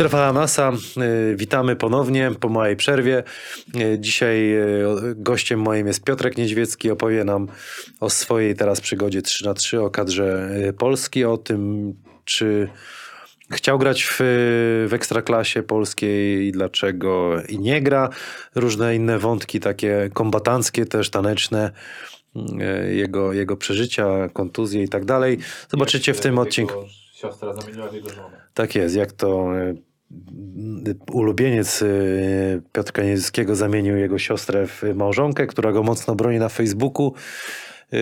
Strefa Hanasa, y, witamy ponownie po małej przerwie. Y, Dzisiaj y, gościem moim jest Piotrek Niedźwiecki, opowie nam o swojej teraz przygodzie 3 na 3 o kadrze Polski, o tym czy chciał grać w, w ekstraklasie polskiej i dlaczego i nie gra. Różne inne wątki takie kombatanckie też, taneczne. Jego, jego przeżycia, kontuzje i tak dalej. Zobaczycie w tym odcinku. Siostra zamieniła w jego żonę. Tak jest, jak to ulubieniec e, Piotrka Niedzickiego zamienił jego siostrę w małżonkę, która go mocno broni na Facebooku. E,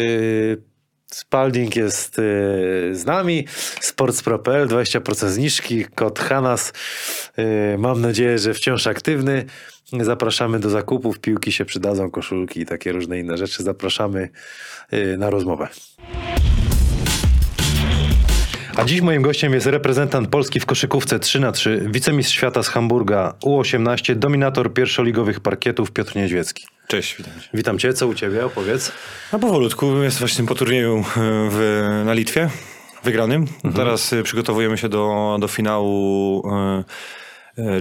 Spalding jest e, z nami, sportspro.pl, 20% zniżki, kod Hanas. Mam nadzieję, że wciąż aktywny. Zapraszamy do zakupów, piłki się przydadzą, koszulki i takie różne inne rzeczy. Zapraszamy na rozmowę. A dziś moim gościem jest reprezentant Polski w koszykówce 3 na 3 wicemistrz świata z Hamburga U18, dominator pierwszoligowych parkietów Piotr Niedźwiecki. Cześć, witam cię. Witam cię, co u ciebie? Opowiedz. No powolutku, jest właśnie po turnieju e, w, na Litwie, wygranym. Teraz e, przygotowujemy się do, do finału e,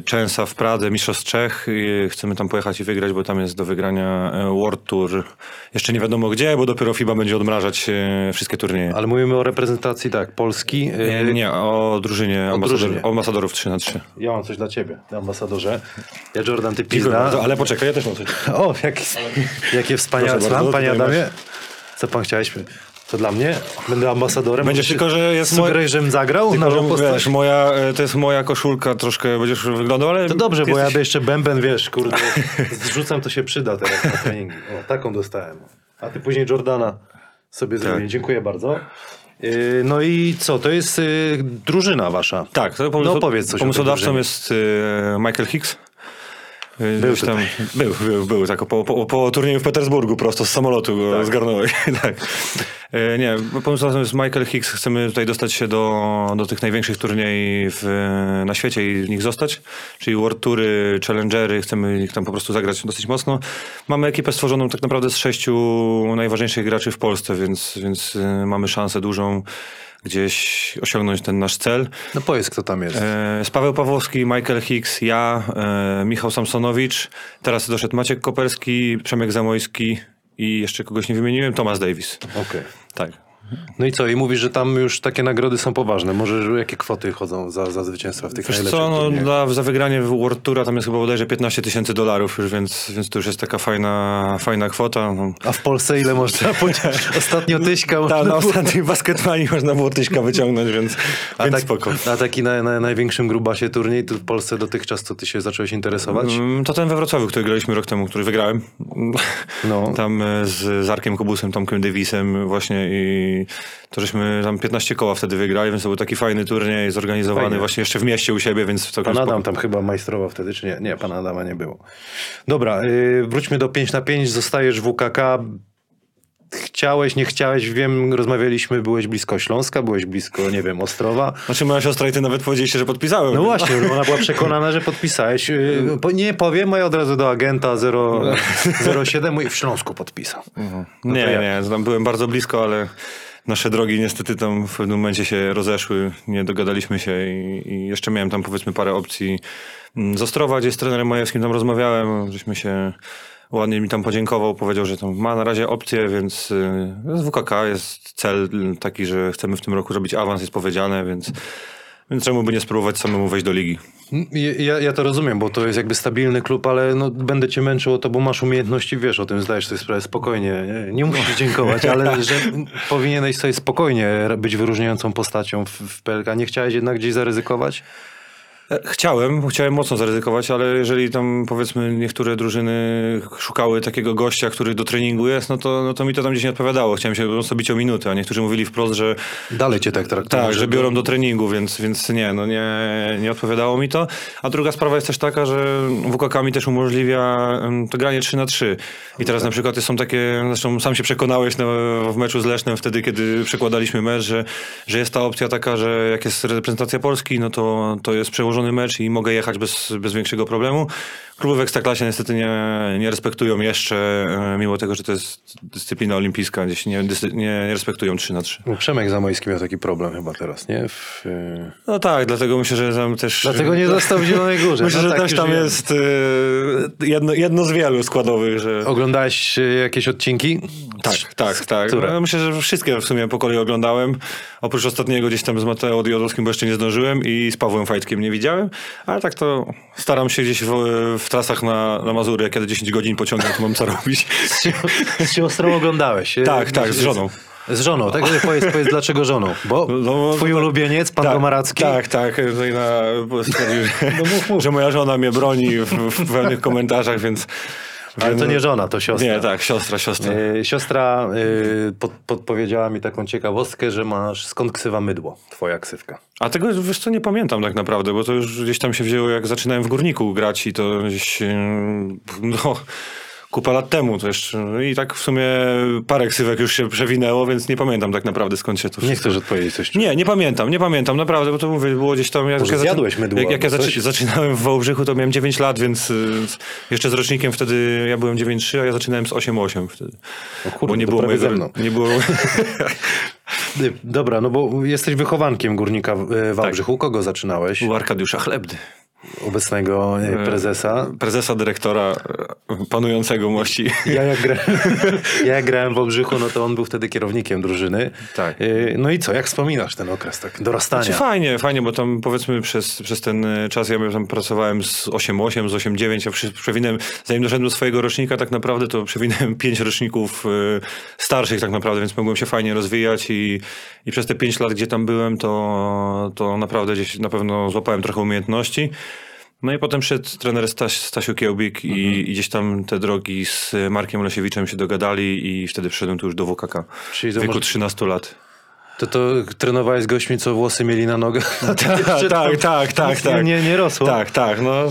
Częsa w Pradze, Mistrzostw Czech. Chcemy tam pojechać i wygrać, bo tam jest do wygrania e, World Tour. Jeszcze nie wiadomo gdzie, bo dopiero FIBA będzie odmrażać e, wszystkie turnieje. Ale mówimy o reprezentacji, tak, Polski. Nie, nie, o drużynie, ambasador, drużynie. o ambasadorów 3 na 3 Ja mam coś dla ciebie, ambasadorze. Ja Jordan, ty pizda. ale poczekaj, ja też mam coś. O, jak, jakie wspaniałe. Proszę bardzo, panie Adamie. Co pan chciałeś? To dla mnie? Będę ambasadorem. Będzie Możesz tylko, że jest moja- Sugeruj, żebym zagrał Tylko, że, postać? wiesz, moja, e, to jest moja koszulka, troszkę będziesz wyglądał, ale... To dobrze, bo ja jesteś- by jeszcze bęben, wiesz, kurde, zrzucam, to się przyda teraz na treningi. O, taką dostałem. A ty później Jordana sobie zrobię. Dziękuję bardzo. Yy, No i co, to jest yy, drużyna wasza. Tak, to pomysł, No powiedz coś pomysłodawcą jest e, Michael Hicks. Był gdzieś tam, był, był, był, tak, po, po, po turnieju w Petersburgu prosto z samolotu go zgarnąłeś. tak. E, nie, pomysłodawcą jest Michael Hicks. Chcemy tutaj dostać się do, do tych największych turniej w, na świecie i w nich zostać. Czyli World Toury, Challengery, chcemy ich tam po prostu zagrać dosyć mocno. Mamy ekipę stworzoną tak naprawdę z sześciu najważniejszych graczy w Polsce, więc, więc mamy szansę dużą gdzieś osiągnąć ten nasz cel. No powiedz, kto tam jest. E, z Paweł Pawłowski, Michael Hicks, ja, e, Michał Samsonowicz, teraz doszedł Maciek Koperski, Przemek Zamojski i jeszcze kogoś nie wymieniłem, Thomas Davis. Okej. Tak. No i co, i mówisz, że tam już takie nagrody są poważne. Może jakie kwoty chodzą za, za zwycięstwa w tych Wiesz najlepszych co, no, dla, za wygranie w World Toura tam jest chyba bodajże 15 tysięcy dolarów już, więc, więc to już jest taka fajna, fajna kwota. No. A w Polsce ile można powiedzieć? Ostatnio tyśka Ta, na ostatniej basketmanii można było tyśka wyciągnąć, więc, A, więc tak, spoko. a taki na, na największym grubasie turniej tu w Polsce dotychczas, co ty się zacząłeś interesować? Mm, To ten we Wrocławiu, który graliśmy rok temu, który wygrałem. No. Tam e, z Zarkiem Kubusem, Tomkiem Davisem właśnie i to żeśmy tam 15 koła wtedy wygrali, więc to był taki fajny turniej, zorganizowany Fajnie. właśnie jeszcze w mieście u siebie, więc całkiem Pan. Adam tam chyba majstrował wtedy, czy nie? Nie, pana Adama nie było. Dobra, yy, wróćmy do 5 na 5. Zostajesz w WKK. Chciałeś, nie chciałeś, wiem, rozmawialiśmy, byłeś blisko Śląska, byłeś blisko, nie wiem, Ostrowa. Znaczy moja siostra i ty nawet powiedzieliście, że podpisałem. No właśnie, ona była przekonana, że podpisałeś. Po- nie powiem, a ja od razu do agenta 0, 07 mówi, w Śląsku podpisał. nie, to ja- nie, tam byłem bardzo blisko, ale nasze drogi niestety tam w pewnym momencie się rozeszły, nie dogadaliśmy się i, i jeszcze miałem tam powiedzmy parę opcji mm, z Ostrowa, gdzie z trenerem Majewskim tam rozmawiałem, żeśmy się ładnie mi tam podziękował, powiedział, że tam ma na razie opcje, więc y, z WKK jest cel taki, że chcemy w tym roku robić awans, jest powiedziane, więc, więc czemu by nie spróbować samemu wejść do ligi. Ja, ja to rozumiem, bo to jest jakby stabilny klub, ale no, będę cię męczył o to, bo masz umiejętności, wiesz, o tym zdajesz sobie sprawę spokojnie. Nie, nie musisz dziękować, ale że powinieneś sobie spokojnie być wyróżniającą postacią w, w PLK. Nie chciałeś jednak gdzieś zaryzykować? E, Chciałem, chciałem mocno zaryzykować, ale jeżeli tam powiedzmy niektóre drużyny szukały takiego gościa, który do treningu jest, no to, no to mi to tam gdzieś nie odpowiadało. Chciałem się po prostu bić o minutę, a niektórzy mówili wprost, że Dalej cię tak traktują. tak, że biorą do treningu, więc, więc nie, no nie, nie odpowiadało mi to. A druga sprawa jest też taka, że WKK mi też umożliwia to granie 3 na 3 I teraz na przykład są takie, zresztą sam się przekonałeś na, w meczu z Lesznem wtedy, kiedy przekładaliśmy mecz, że, że jest ta opcja taka, że jak jest reprezentacja Polski, no to, to jest przełożone ułożony mecz i mogę jechać bez, bez większego problemu. Kluby w Ekstraklasie niestety nie, nie respektują jeszcze, e, mimo tego, że to jest dyscyplina olimpijska, gdzieś nie, nie, nie respektują 3 na 3 No, Przemek Zamojski miał taki problem chyba teraz, nie? W, y... No tak, dlatego myślę, że tam też... Dlatego nie został w Zielonej Górze. Myślę, No że tak też tam wiem. jest e, jedno, jedno z wielu składowych, że... Oglądałeś jakieś odcinki? Tak, tak, tak. Które? No, myślę, że wszystkie w sumie po kolei oglądałem. Oprócz ostatniego gdzieś tam z Mateo Diodowskim, bo jeszcze nie zdążyłem i z Pawłem Fajtkiem nie widziałem, ale tak to staram się gdzieś w, w trasach na, na Mazury, kiedy 10 godzin pociągam, to mam co robić. Z, z siostrą oglądałeś. Tak, tak, z żoną. Z żoną, tak? Powiedz, powiedz dlaczego żoną. Bo No, twój ulubieniec, pan tak, Komaracki. Tak, tak. Tutaj na, stwierdził, że, że moja żona mnie broni w, w pewnych komentarzach, więc... Ale to nie żona, to siostra. Nie, tak, siostra, siostra. Y, Siostra y, pod, podpowiedziała mi taką ciekawostkę, że masz skąd ksywa mydło, twoja ksywka. A tego wiesz co, nie pamiętam tak naprawdę, bo to już gdzieś tam się wzięło, jak zaczynałem w Górniku grać i to gdzieś, yy, no, kupa lat temu jeszcze. no I tak w sumie parę ksywek już się przewinęło, więc nie pamiętam tak naprawdę skąd się to Nie wszystko... chcesz odpowiedzieć coś. Nie, nie pamiętam, nie pamiętam, naprawdę, bo to mówię, było gdzieś tam... Jak Może ja zjadłeś mydło Jak, jak ja zaczy, zaczynałem w Wałbrzychu, to miałem 9 lat, więc y, jeszcze z rocznikiem wtedy ja byłem 9,3, a ja zaczynałem z 8,8 wtedy. O kurde, bo nie było mojego... ze mną. Nie było... Dobra, no bo jesteś wychowankiem Górnika w y, Wałbrzychu. U kogo zaczynałeś? u Arkadiusza Chlebdy. Obecnego y, prezesa. Prezesa, dyrektora, e, panującego mości. Ja jak, gra... ja jak grałem w Wałbrzychu, no to on był wtedy kierownikiem drużyny. Tak. No i co, jak wspominasz ten okres tak dorastania? Znaczy fajnie, fajnie, bo tam powiedzmy przez, przez ten e, czas ja tam pracowałem z 8-8, z 8-9, ja przy- przewinąłem, zanim doszedłem do swojego rocznika tak naprawdę, to przewinąłem pięć roczników e, starszych tak naprawdę, więc mogłem się fajnie rozwijać i, i przez te pięć lat, gdzie tam byłem, to, to naprawdę gdzieś na pewno złapałem trochę umiejętności. No i potem szedł trener Staś, Stasiu Kiełbik i, Mhm. i gdzieś tam te drogi z Markiem Lesiewiczem się dogadali i wtedy przyszedłem tu już do WKK. Czyli W wieku może- 13 lat. To to trenowałeś z gośćmi, co włosy mieli na nogach? tak, tak, tak, tak, tak. Nie, nie rosło? Tak, tak, no.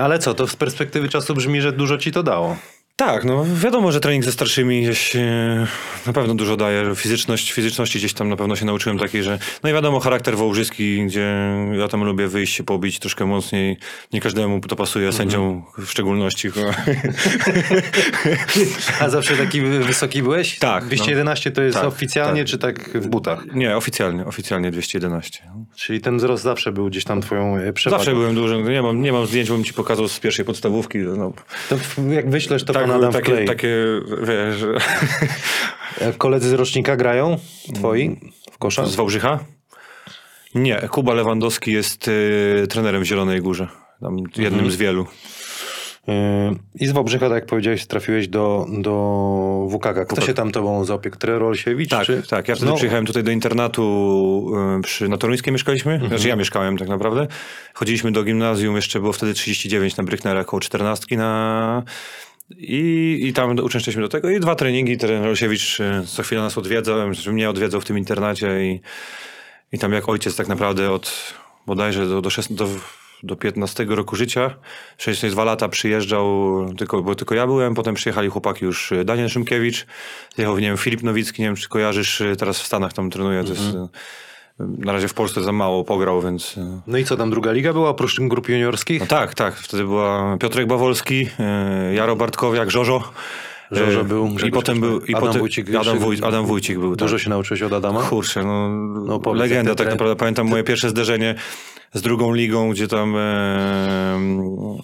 Ale co, to z perspektywy czasu brzmi, że dużo ci to dało. Tak, no wiadomo, że trening ze starszymi gdzieś e, na pewno dużo daje. Fizyczność, fizyczności gdzieś tam na pewno się nauczyłem takiej, że no i wiadomo, charakter wołżyski, gdzie ja tam lubię wyjść się pobić troszkę mocniej. Nie każdemu to pasuje, sędziom w szczególności. A zawsze taki wy- wysoki byłeś? Tak, 211 to jest Tak, oficjalnie, tak. czy tak w butach? Nie, oficjalnie, oficjalnie 211. Czyli ten wzrost zawsze był gdzieś tam twoją e, przewagą. Zawsze byłem duży, nie mam, nie mam zdjęć, bym ci pokazał z pierwszej podstawówki. No, To jak wyślesz, to tak, Adam takie, takie, wiesz, Koledzy z rocznika grają? Twoi? W kosza? z Wałbrzycha? Nie, Kuba Lewandowski jest y, trenerem w Zielonej Górze. Tam jednym Mhm. z wielu. Yy, I z Wałbrzycha, tak jak powiedziałeś, trafiłeś do, do WKK. Kto się tam tobą zaopiekuje? Trener Olsiewicz? Tak, czy... tak. Ja wtedy No, przyjechałem tutaj do internatu y, przy, na Toruńskiej mieszkaliśmy. Mhm. Znaczy ja mieszkałem tak naprawdę. Chodziliśmy do gimnazjum, jeszcze było wtedy 39 na Bryknerach, około 14 na... I, I tam uczęszczaliśmy do tego. I dwa treningi. Trener Olsiewicz y, co chwilę nas odwiedzał, znaczy mnie odwiedzał w tym internacie i, i tam jak ojciec tak naprawdę od bodajże do, do, 16, do, do 15 roku życia, 62 lata przyjeżdżał, tylko, bo tylko ja byłem, potem przyjechali chłopaki już y, Daniel Szymkiewicz, jechał, nie wiem, Filip Nowicki, nie wiem czy kojarzysz, y, teraz w Stanach tam trenuje, jest, y, na razie w Polsce za mało pograł, więc... y, no i co, tam druga liga była oprócz grup juniorskich? No tak, tak, wtedy była Piotrek Bawolski, y, Jaro Bartkowiak, Żożo. Y, był, I potem był... I Adam potem, Wójcik Adam, Adam Wójcik był, Dużo tak. się nauczyłeś od Adama? Kurczę, no, jak legenda tak naprawdę. Pamiętam moje pierwsze zderzenie z drugą ligą, gdzie tam e,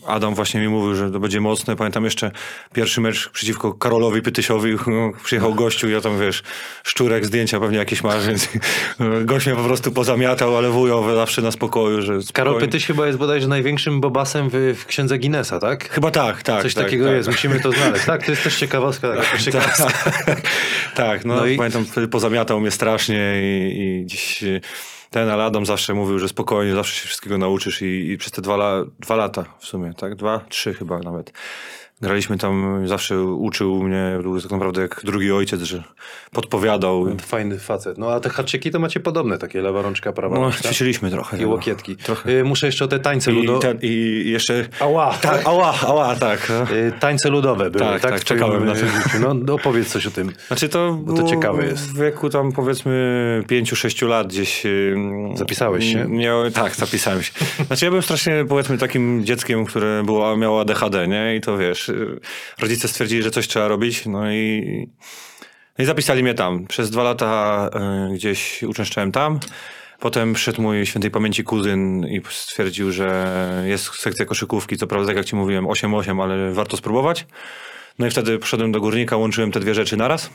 Adam właśnie mi mówił, że to będzie mocne. Pamiętam jeszcze pierwszy mecz przeciwko Karolowi Pytysiowi. Przyjechał gościu, ja tam wiesz, szczurek, zdjęcia pewnie jakieś masz, więc gość mnie po prostu pozamiatał, ale wujo zawsze na spokoju, że Karol. Pytyś chyba jest bodajże największym bobasem w, w księdze Guinnessa, tak? Chyba tak, tak. Coś tak, takiego tak. jest, musimy to znaleźć. Tak, to jest też ciekawostka. Tak, też ciekawostka. tak, no, No i- pamiętam, wtedy pozamiatał mnie strasznie i, i dziś y, ten ale Adam zawsze mówił, że spokojnie, zawsze się wszystkiego nauczysz i, i przez te dwa, la, dwa lata w sumie, tak? Dwa, trzy chyba nawet. Graliśmy tam, zawsze uczył mnie, był tak naprawdę jak drugi ojciec, że podpowiadał. Fajny facet. No a te haczyki to macie podobne, takie lewa rączka, prawa No, rączka. ćwiczyliśmy trochę. I no. łokietki. Trochę. Y, Muszę jeszcze o te tańce I, ludowe. ten, I jeszcze... Ała, Tak, ała, ała, tak. no. Y, Tańce ludowe były, tak? Tak, tak, czekałem na y, to. No, no opowiedz coś o tym. Znaczy to, Bo to ciekawe jest. W wieku tam powiedzmy 5-6 lat gdzieś... ym, Zapisałeś się? Miał, tak, zapisałem się. Znaczy ja byłem strasznie powiedzmy takim dzieckiem, które było, miało ADHD, nie? I to wiesz, y, rodzice stwierdzili, że coś trzeba robić, no i... No i zapisali mnie tam. Przez dwa lata y, gdzieś uczęszczałem tam. Potem przyszedł mój świętej pamięci kuzyn i stwierdził, że jest sekcja koszykówki, co prawda, tak jak ci mówiłem, 8-8, ale warto spróbować. No i wtedy poszedłem do górnika, łączyłem te dwie rzeczy naraz.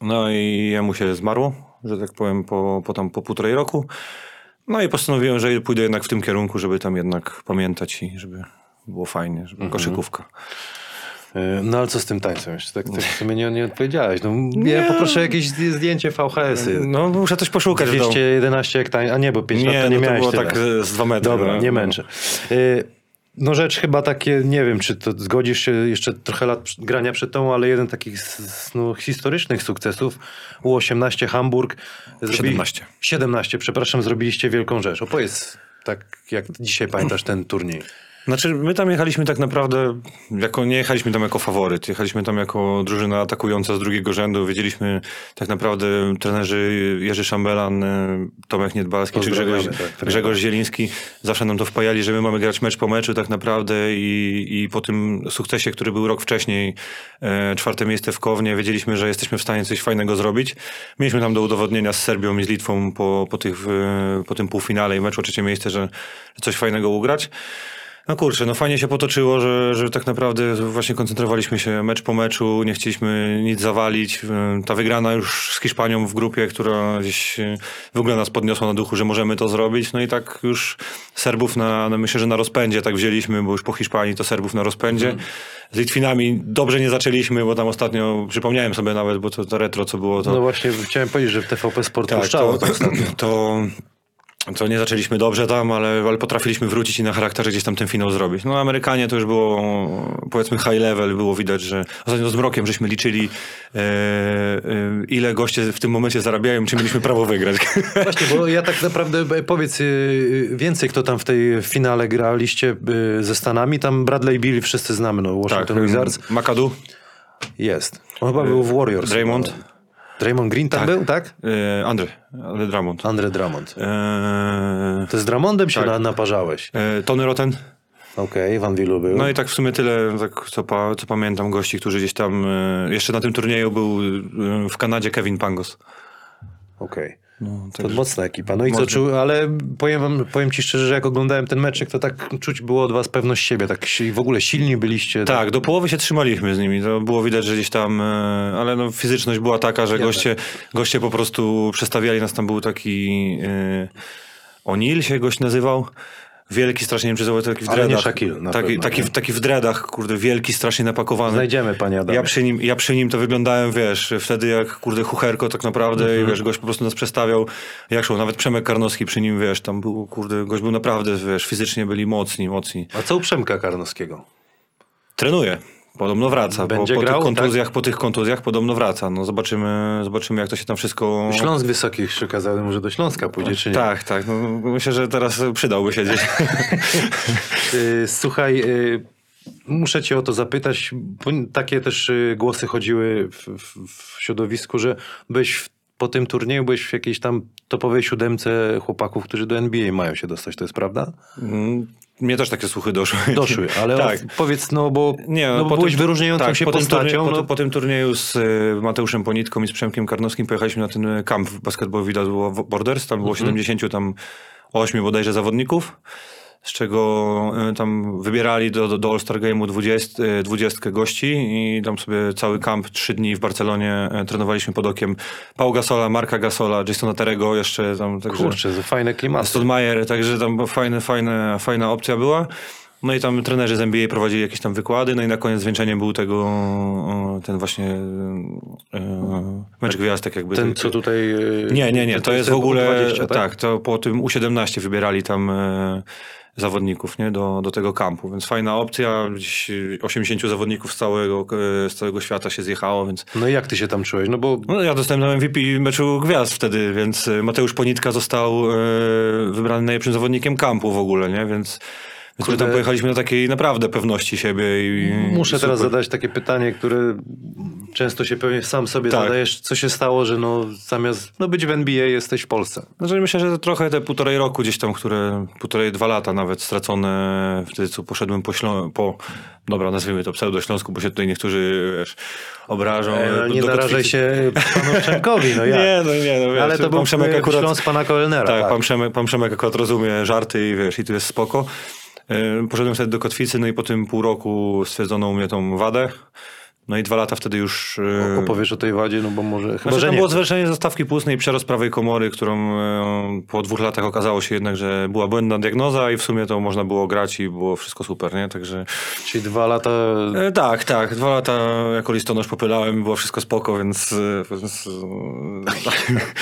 No i jemu się zmarło, że tak powiem, po, po, tam, po półtorej roku. No i postanowiłem, że pójdę jednak w tym kierunku, żeby tam jednak pamiętać i żeby było fajnie, żeby koszykówka. Y, No ale co z tym tańcem jeszcze? Tak, tak w sumie nie, nie odpowiedziałeś. No, ja poproszę jakieś zdję- zdjęcie VHS-y. No muszę coś poszukać. w domu. 211 jak tań... A nie, bo 5 lat Nie, to nie no to miałeś było tyle. tak e, z dwa metry. Dobra, no. nie męczę. Y, No rzecz chyba takie, nie wiem, czy to zgodzisz się, jeszcze trochę lat grania przed tą, ale jeden takich z- no, historycznych sukcesów, U18 Hamburg. zrobili- 17. 17, przepraszam, zrobiliście wielką rzecz. Opowiedz, tak jak dzisiaj pamiętasz ten turniej. Znaczy, my tam jechaliśmy tak naprawdę, jako, nie jechaliśmy tam jako faworyt, jechaliśmy tam jako drużyna atakująca z drugiego rzędu. Wiedzieliśmy tak naprawdę trenerzy Jerzy Szambelan, e, Tomek Niedbalski czy Grzegorz, tak, trenera. Grzegorz Zieliński zawsze nam to wpajali, że my mamy grać mecz po meczu tak naprawdę i, i po tym sukcesie, który był rok wcześniej, e, czwarte miejsce w Kownie, wiedzieliśmy, że jesteśmy w stanie coś fajnego zrobić. Mieliśmy tam do udowodnienia z Serbią i z Litwą po, po, tych, e, po tym półfinale i meczu o trzecie miejsce, że, że coś fajnego ugrać. No kurczę, no fajnie się potoczyło, że, że tak naprawdę właśnie koncentrowaliśmy się mecz po meczu, nie chcieliśmy nic zawalić. Ta wygrana już z Hiszpanią w grupie, która gdzieś y, w ogóle nas podniosła na duchu, że możemy to zrobić. No i tak już Serbów na, na myślę, że na rozpędzie tak wzięliśmy, bo już po Hiszpanii to Serbów na rozpędzie. Z Litwinami dobrze nie zaczęliśmy, bo tam ostatnio, przypomniałem sobie nawet, bo to, to retro co było, to... No właśnie, chciałem powiedzieć, że w TVP Sport Tak, puszczało to, to, to nie zaczęliśmy dobrze tam, ale, ale potrafiliśmy wrócić i na charakterze gdzieś tam ten finał zrobić. No Amerykanie to już było powiedzmy high level, było widać, że ostatnio z mrokiem żeśmy liczyli e, e, ile goście w tym momencie zarabiają, czy mieliśmy prawo wygrać. Właśnie, bo ja tak naprawdę e, powiedz y, więcej, kto tam w tej finale graliście ze Stanami. Tam Bradley Bill wszyscy znamy, no Washington tak, Wizards. Makadu, Jest. On chyba był w Warriors. Draymond. Draymond Green tam był, tak? e, Andre, ale Drummond. Andre Drummond. E, To z Drummondem się Tak. na, naparzałeś. e, Tony Rotten. Okej, Van Willu był. No i tak w sumie tyle, tak, co, pa, co pamiętam, gości, którzy gdzieś tam, jeszcze na tym turnieju był w Kanadzie Kevin Pangos. Okej. No, To mocna ekipa. No i co, Mocno. czu, ale powiem, wam, powiem ci szczerze, że jak oglądałem ten meczek, to tak czuć było od was pewność siebie. Tak w ogóle silni byliście. Tak, do połowy się trzymaliśmy z nimi. To było widać, że gdzieś tam, e, ale no, fizyczność była taka, że goście, goście po prostu przestawiali nas. Tam był taki e, O'Neill się gość nazywał. Wielki, strasznie nie wiem, czy taki w Ale nie dreadach. Shaquille, na taki, pewno, taki, nie? taki w dreadach, kurde, wielki, strasznie napakowany. Znajdziemy, panie Adamie. Ja przy, nim, ja przy nim to wyglądałem, wiesz, wtedy jak kurde chucherko tak naprawdę Mhm. i wiesz, gość po prostu nas przestawiał. Jak szło, nawet Przemek Karnowski przy nim, wiesz, tam był, kurde, gość był naprawdę, wiesz, fizycznie byli mocni, mocni. A co u Przemka Karnowskiego? Trenuje. Podobno wraca. Będzie po, po grał, tych kontuzjach, tak? po tych kontuzjach podobno wraca. No zobaczymy, zobaczymy jak to się tam wszystko... Śląsk Wysokich się może do Śląska pójdzie, czy nie? Tak, tak. No, myślę, że teraz przydałby się gdzieś. Y, Słuchaj, y, muszę cię o to zapytać, bo takie też y, głosy chodziły w, w, w środowisku, że byłeś w, po tym turnieju, byłeś w jakiejś tam topowej siódemce chłopaków, którzy do NBA mają się dostać, to jest prawda? Mnie też takie słuchy doszły. Doszły, ale tak. powiedz, no bo, Nie, no, bo po byłeś tym- wyróżniającą tak, się po postacią. turnieju, po, no, po tym turnieju z y, Mateuszem Ponitką i z Przemkiem Karnowskim pojechaliśmy na ten y, kamp w Basketball Widać Borders. Tam było Mhm. 70 tam 8 bodajże zawodników, z czego y, tam wybierali do, do, do All-Star Game'u 20, y, 20 gości i tam sobie cały kamp, 3 dni w Barcelonie y, trenowaliśmy pod okiem Pau Gasola, Marka Gasola, Jasona Terego jeszcze tam. Także... Kurczę, fajne klimaty. Stodmajer, także tam fajne, fajne, fajna opcja była. No i tam trenerzy z NBA prowadzili jakieś tam wykłady, no i na koniec zwieńczeniem był tego, ten właśnie e, mecz gwiazdek jakby. Ten, co tutaj... y, Nie, nie, nie, to jest w ogóle, U20, tak? to po tym U17 wybierali tam e, zawodników, nie, do, do tego kampu, więc fajna opcja, gdzieś 80 zawodników z całego, e, z całego świata się zjechało, więc No i jak ty się tam czułeś? No bo no, ja dostałem na MVP meczu gwiazd wtedy, więc e, Mateusz Ponitka został e, wybrany najlepszym zawodnikiem kampu w ogóle, nie? Więc, więc my Kurde. tam pojechaliśmy na takiej naprawdę pewności siebie. I, muszę i teraz zadać takie pytanie, które często się pewnie sam sobie Tak. zadajesz. Co się stało, że no zamiast no, być w NBA jesteś w Polsce? Znaczy myślę, że trochę te półtorej roku gdzieś tam, które półtorej, dwa lata nawet stracone wtedy, co poszedłem po, Ślą- po dobra, nazwijmy to pseudo-Śląsku, bo się tutaj niektórzy wiesz, obrażą. E, do nie narażaj się panu Przemkowi, no ja. Nie, no nie, no wiesz, Ale to pan był Przemek akurat- Śląsk pana Koelnera. Tak, Tak, Pan, Przemek, pan Przemek akurat rozumie żarty i wiesz, i tu jest spoko. Poszedłem wtedy do Kotwicy, no i po tym pół roku stwierdzono u mnie tą wadę. No i dwa lata wtedy już... yy, Opowiesz o tej wadzie, no bo może... Chyba, Znaczy, że tam nie. było zwężenie zastawki płucnej, przerost prawej komory, którą e, po dwóch latach okazało się jednak, że była błędna diagnoza i w sumie to można było grać i było wszystko super, nie? Także Czyli dwa lata... e, tak, tak. Dwa lata jako listonosz popylałem, było wszystko spoko, więc... e, więc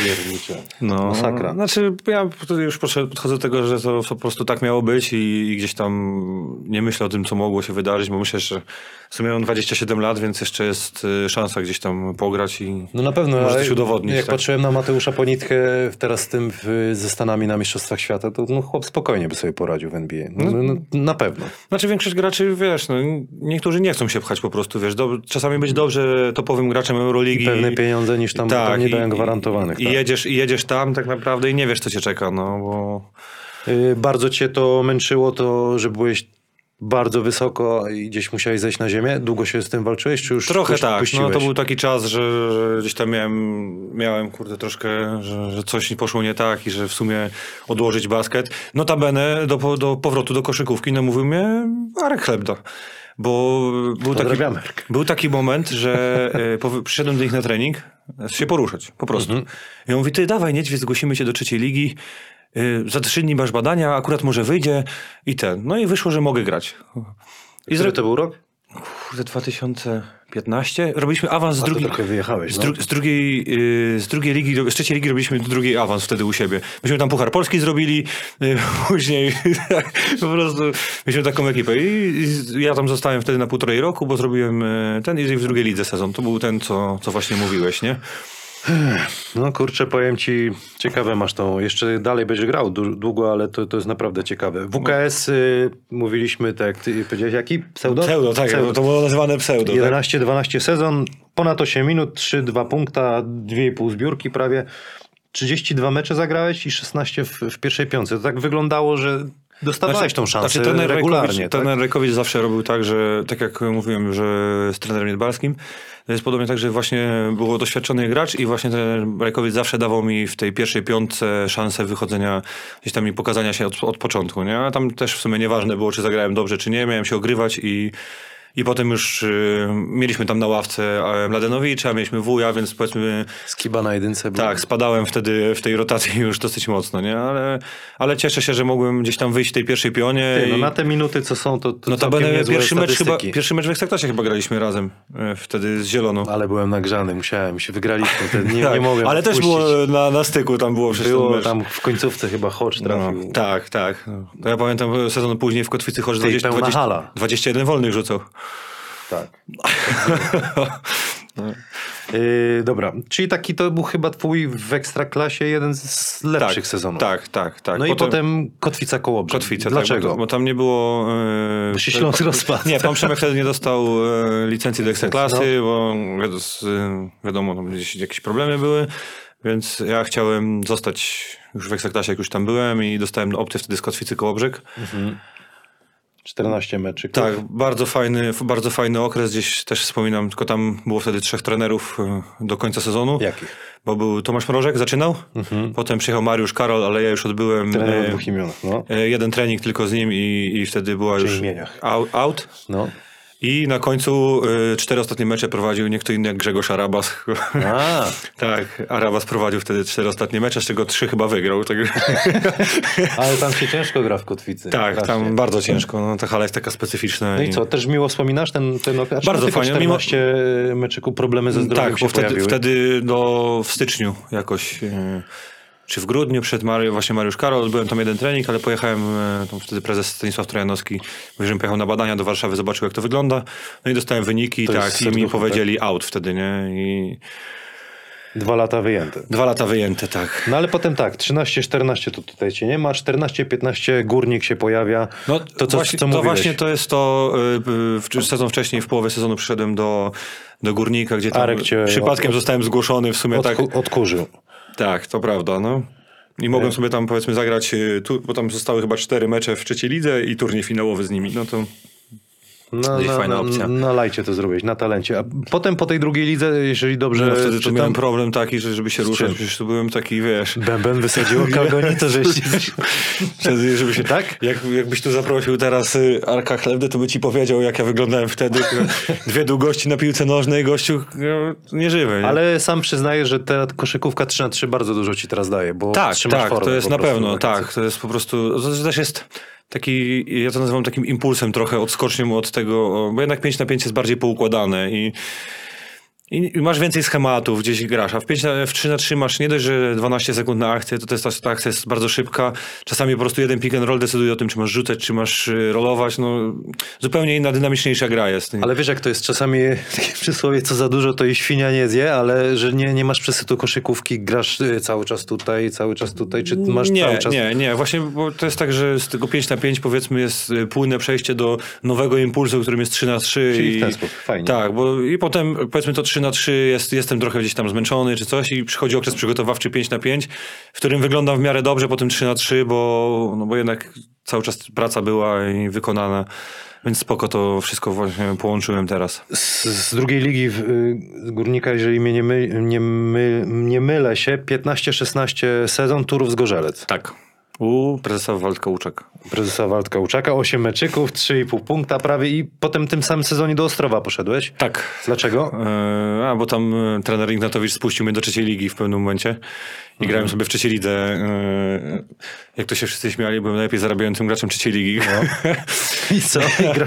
Piernicze. no, Masakra. Znaczy, ja już podchodzę do tego, że to po prostu tak miało być i, i gdzieś tam nie myślę o tym, co mogło się wydarzyć, bo myślę, że w sumie mam 27 lat, więc jeszcze jest e, szansa gdzieś tam pograć i... No na pewno, Może coś udowodnić, jak tak. patrzyłem na Mateusza Ponitkę teraz z tym w, ze Stanami na Mistrzostwach Świata, to no, chłop spokojnie by sobie poradził w NBA. No, no, no, na pewno. Znaczy większość graczy, wiesz, no, niektórzy nie chcą się pchać po prostu, wiesz, do, czasami być dobrze topowym graczem Euroligi. I pewne pieniądze niż tam, tam nie i- dają gwarantowanych. I, tak. jedziesz, I jedziesz tam tak naprawdę i nie wiesz, co cię czeka, no bo... Y, Bardzo cię to męczyło, to, że byłeś bardzo wysoko i gdzieś musiałeś zejść na ziemię? Długo się z tym walczyłeś, czy już Trochę tak, no puściłeś? to był taki czas, że, że gdzieś tam miałem, miałem kurde troszkę, że, że coś poszło nie tak i że w sumie odłożyć basket. Notabene do, do powrotu do koszykówki namówił mnie Arek Chlebda. Bo był taki, był taki moment, że e, przyszedłem do nich na trening, e, się poruszać, po prostu. I on mówi, ty dawaj niedźwiedź, zgłosimy cię do trzeciej ligi, za trzy dni masz badania, akurat może wyjdzie i ten. No i wyszło, że mogę grać. I Który to był rok? Kurde, 2015. Robiliśmy awans z drugiej. wyjechałeś, Z, no. dru- z, drugiej, yy, z drugiej ligi, z trzeciej ligi robiliśmy drugi awans wtedy u siebie. Myśmy tam Puchar Polski zrobili, yy, później tak, po prostu mieliśmy taką ekipę. I, I ja tam zostałem wtedy na półtorej roku, bo zrobiłem yy, ten i w drugiej lidze sezon. To był ten, co, co właśnie mówiłeś, nie? No kurczę, powiem ci, ciekawe masz tą, jeszcze dalej będziesz grał długo, ale to, to jest naprawdę ciekawe. WKS, y, mówiliśmy, tak ty powiedziałeś, jaki? Pseudo? Pseudo, tak, to było nazywane pseudo. Tak? 11-12 sezon, ponad 8 minut, 3-2 punkta, 2,5 zbiórki prawie. 32 mecze zagrałeś i 16 w, w pierwszej piątce. To tak wyglądało, że dostawałeś tą szansę Znaczy, trener regularnie. Rajkowicz, tak? trener Rajkowicz zawsze robił tak, że tak jak mówiłem, że z trenerem Jedbalskim, to jest podobnie tak, że właśnie był doświadczony gracz i właśnie trener Rajkowicz zawsze dawał mi w tej pierwszej piątce szansę wychodzenia gdzieś tam i pokazania się od, od początku, nie? A tam też w sumie nieważne było, czy zagrałem dobrze, czy nie, miałem się ogrywać i i potem już y, mieliśmy tam na ławce e, Mladenowicza, mieliśmy wuja, więc powiedzmy Skiba na jedynce. był. tak, spadałem wtedy w tej rotacji już dosyć mocno, nie? Ale, ale cieszę się, że mogłem gdzieś tam wyjść w tej pierwszej pionie. Ty, no i... na te minuty, co są, to, to No to będę pierwszy mecz, chyba, pierwszy mecz w Ekstraklasie chyba graliśmy razem, e, wtedy z Zieloną. Ale byłem nagrzany, musiałem się, wygraliśmy. To nie, Tak, nie mogłem ale też odpuścić. było na, na styku, tam było ten Było tam w końcówce chyba Hodge trafił. No, tak, tak. No. Ja pamiętam sezon później w Kotwicy Ty, 20, pełna 20, hala. 21 wolnych rzucał. Tak. Yy, dobra, czyli taki to był chyba twój w Ekstraklasie jeden z lepszych tak, sezonów. Tak, tak, tak. No i potem Kotwica Kołobrzeg. Kotwica, Dlaczego? Tak, bo, bo tam nie było... E, Bo się Śląsk rozpadł. Nie, pan Przemek wtedy nie dostał e, licencji do Ekstraklasy, bo wiadomo, z, e, wiadomo tam gdzieś jakieś problemy były, więc ja chciałem zostać już w Ekstraklasie, jak już tam byłem i dostałem opcję wtedy z Kotwicy Kołobrzeg. 14 meczy. Tak, bardzo fajny, bardzo fajny okres, gdzieś też wspominam, tylko tam było wtedy trzech trenerów e, do końca sezonu. Jakich? Bo był Tomasz Mrożek, zaczynał, potem przyjechał Mariusz Karol, ale ja już odbyłem Trener e, dwóch imionach, no. e, jeden trening tylko z nim i, i wtedy była Przy już imieniach. out, out. no. I na końcu y, cztery ostatnie mecze prowadził nie kto inny jak Grzegorz Arabas. A, tak, Arabas prowadził wtedy cztery ostatnie mecze, z czego trzy chyba wygrał. Tak, ale tam się ciężko gra w kotwicy. tak Strasznie. tam bardzo ciężko. No, ta hala jest taka specyficzna. No i co, też miło wspominasz ten, ten okres? Bardzo fajnie, mimo- 14 meczyku, problemy ze zdrowiem Tak, bo wtedy, wtedy do, w styczniu jakoś, e, czy w grudniu przed Mario, właśnie Mariusz Karol, byłem tam jeden trening, ale pojechałem, e, tam wtedy prezes Stanisław Trojanowski mówił, pojechał na badania do Warszawy, zobaczył jak to wygląda. No i dostałem wyniki To tak, i mi serducho, powiedzieli out wtedy, nie? I Dwa lata wyjęte. dwa lata wyjęte, tak. No ale potem tak, 13-14 to tutaj cię nie ma, 14-15 górnik się pojawia. No, to co, właśnie, co to właśnie to jest to, y, y, w- sezon wcześniej, w połowie sezonu przyszedłem do, do Górnika, gdzie tam przypadkiem zostałem zgłoszony w sumie tak. Odku, odkurzył. Tak, to prawda, no. I mogłem sobie tam powiedzmy zagrać, y, tu, bo tam zostały chyba cztery mecze w trzeciej lidze i turniej finałowy z nimi, no to No, no, fajna no, opcja. Na lajcie to zrobić, na talencie. A potem po tej drugiej lidze, jeżeli dobrze no, wtedy to czytam, miałem problem taki, że żeby się ruszać, przecież to byłem taki, wiesz, Bęben wysadziło kalgoni, to żeś... żeby się, Tak? Jak, jakbyś tu zaprosił teraz y, Arka Chlebdę, to by ci powiedział, jak ja wyglądałem wtedy. Dwie długości na piłce nożnej, gościu no, nieżywy. Nie? Ale sam przyznaję, że ta koszykówka 3 na 3 bardzo dużo ci teraz daje, bo Tak, tak, formę to jest na pewno, tak. To jest po prostu, to też jest taki, ja to nazywam takim impulsem trochę, odskocznią od tego, bo jednak 5 na 5 jest bardziej poukładane i i i masz więcej schematów, gdzieś grasz, a w, 5 na, w 3 na 3 masz nie dość, że 12 sekund na akcję, to, jest, ta, ta akcja jest bardzo szybka. Czasami po prostu jeden pick and roll decyduje o tym, czy masz rzucać, czy masz y, rolować. No, zupełnie inna, dynamiczniejsza gra jest. Ale wiesz, jak to jest czasami takie przysłowie, co za dużo, to i świnia nie zje, ale że nie, nie masz przesytu koszykówki, grasz y, cały czas tutaj, cały czas tutaj, czy masz nie, cały czas... Nie, nie, właśnie bo to jest tak, że z tego 5 na 5 powiedzmy jest y, płynne przejście do nowego impulsu, którym jest 3 na 3. Czyli w i, ten sposób, fajnie. Tak, bo i potem powiedzmy to 3 na 3 jest, jestem trochę gdzieś tam zmęczony czy coś i przychodzi okres przygotowawczy 5 na 5, w którym wyglądam w miarę dobrze, potem 3 na 3, bo, no bo jednak cały czas praca była i wykonana. Więc spoko to wszystko właśnie połączyłem teraz. Z, z drugiej ligi y, Górnika, jeżeli mnie nie, my, nie, my, nie mylę się, 15-16 sezon Turów z Gorzelec. Tak. U prezesa Waldka Łuczak. Prezesa Waldka Łuczaka, 8 meczyków, 3,5 punkta prawie i potem tym samym sezonie do Ostrowa poszedłeś. Tak. Dlaczego? E, a, bo tam e, trener Ignatowicz spuścił mnie do trzeciej ligi w pewnym momencie i grałem sobie w trzeciej lidze. E, jak to się wszyscy śmiali, byłem najlepiej zarabiającym graczem trzeciej ligi. I co? I gra...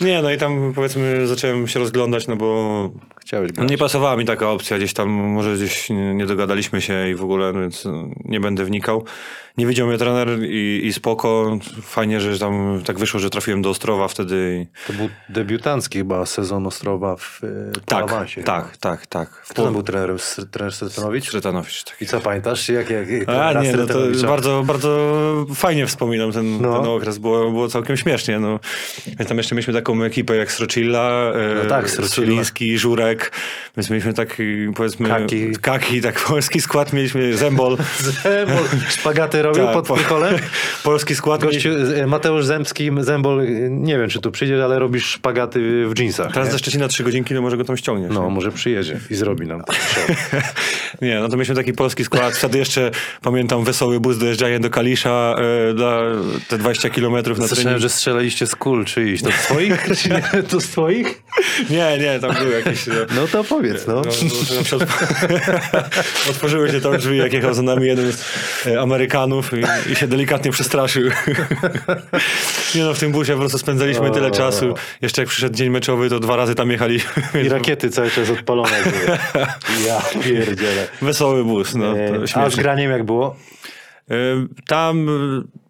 Nie, no i tam powiedzmy zacząłem się rozglądać, no bo Chciałeś no grać. nie pasowała mi taka opcja, gdzieś tam może gdzieś nie dogadaliśmy się i w ogóle, no więc no, nie będę wnikał. Nie widział mnie trener i, i spoko. Fajnie, że tam tak wyszło, że trafiłem do Ostrowa wtedy. i- To był debiutancki chyba sezon Ostrowa w y, Tak, awansie. tak, tak, tak. W Kto tam był trenerem? Trener Stefanowicz? Stretanowicz, tak. I co pamiętasz? Jak, jak, jak A nie, no to bardzo, bardzo fajnie wspominam ten, No. ten okres, było, było całkiem śmiesznie. No. Więc Tam jeszcze mieliśmy taką ekipę jak Srocilla, e, No tak, Żurek, więc mieliśmy taki powiedzmy Kaki. kaki tak polski skład mieliśmy, Zembol. Zembol szpagaty robił Tak, pod po- Tycholem? polski skład Gościu, e, Mateusz Zemski, Zembol, nie wiem czy tu przyjdzie, ale robisz szpagaty w jeansach. Teraz nie? ze Szczecina trzy godzinki, no może go tam ściągniesz. No, może przyjedzie i zrobi nam. Nie, no to mieliśmy taki polski skład. Wtedy jeszcze pamiętam wesoły bus dojeżdżanie do Kalisza e, dla te 20 kilometrów na Słyszałem, trening. że strzelaliście z kul czyjś. To twoich? Czy? To z twoich? Nie, nie, tam były jakieś... No to powiedz, no. No, no, na przykład otworzyły się tam drzwi, jak jechał za nami jeden z e, Amerykanów i, i się delikatnie przestraszył. Nie no, w tym busie po prostu spędzaliśmy tyle czasu. Jeszcze jak przyszedł dzień meczowy, to dwa razy tam jechaliśmy. I rakiety cały czas odpalone były. Ja pierdzielę. Wesoły bus, no. E, A z graniem jak było? E, Tam,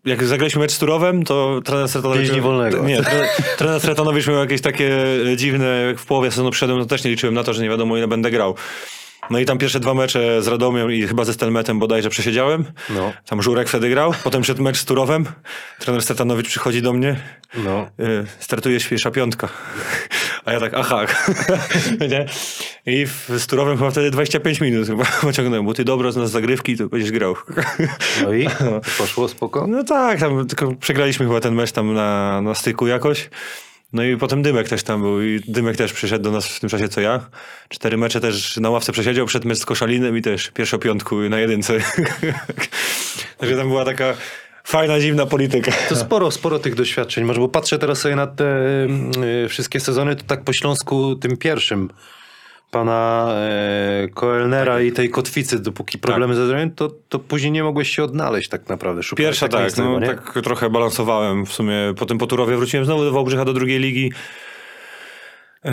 jak zagraliśmy mecz z Turowem, to trener Stretanowicz... Więźni wolnego. Nie, tre, trener Stretanowicz miał jakieś takie e, dziwne, jak w połowie sezonu przyszedłem, to też nie liczyłem na to, że nie wiadomo ile będę grał. No i tam pierwsze dwa mecze z Radomiem i chyba ze Stelmetem bodajże przesiedziałem. No. Tam Żurek wtedy grał. Potem przed mecz z Turowem. Trener Stetanowicz przychodzi do mnie. No. y, Startuje świeża piątka. A ja tak, aha. Nie? I w, z Turowem chyba wtedy 25 minut chyba pociągnąłem, bo ty dobro z nas zagrywki, to będziesz grał. No i poszło spoko? No tak, tam tylko przegraliśmy chyba ten mecz tam na, na styku jakoś. No i potem Dymek też tam był i Dymek też przyszedł do nas w tym czasie co ja. Cztery mecze też na ławce przesiedział przed mecz z Koszalinem i też pierwszą piątku na jedynce. Także tam była taka Fajna, dziwna polityka. To sporo, sporo tych doświadczeń masz, bo patrzę teraz sobie na te y, wszystkie sezony, to tak po Śląsku tym pierwszym pana e, Koelnera i tej kotwicy, dopóki problemy ze zdrowiem, to, to później nie mogłeś się odnaleźć tak naprawdę. Szukałeś Pierwsza tak, no, nie? tak trochę balansowałem w sumie. Po Turowie wróciłem znowu do Wałbrzycha do drugiej ligi. Yy,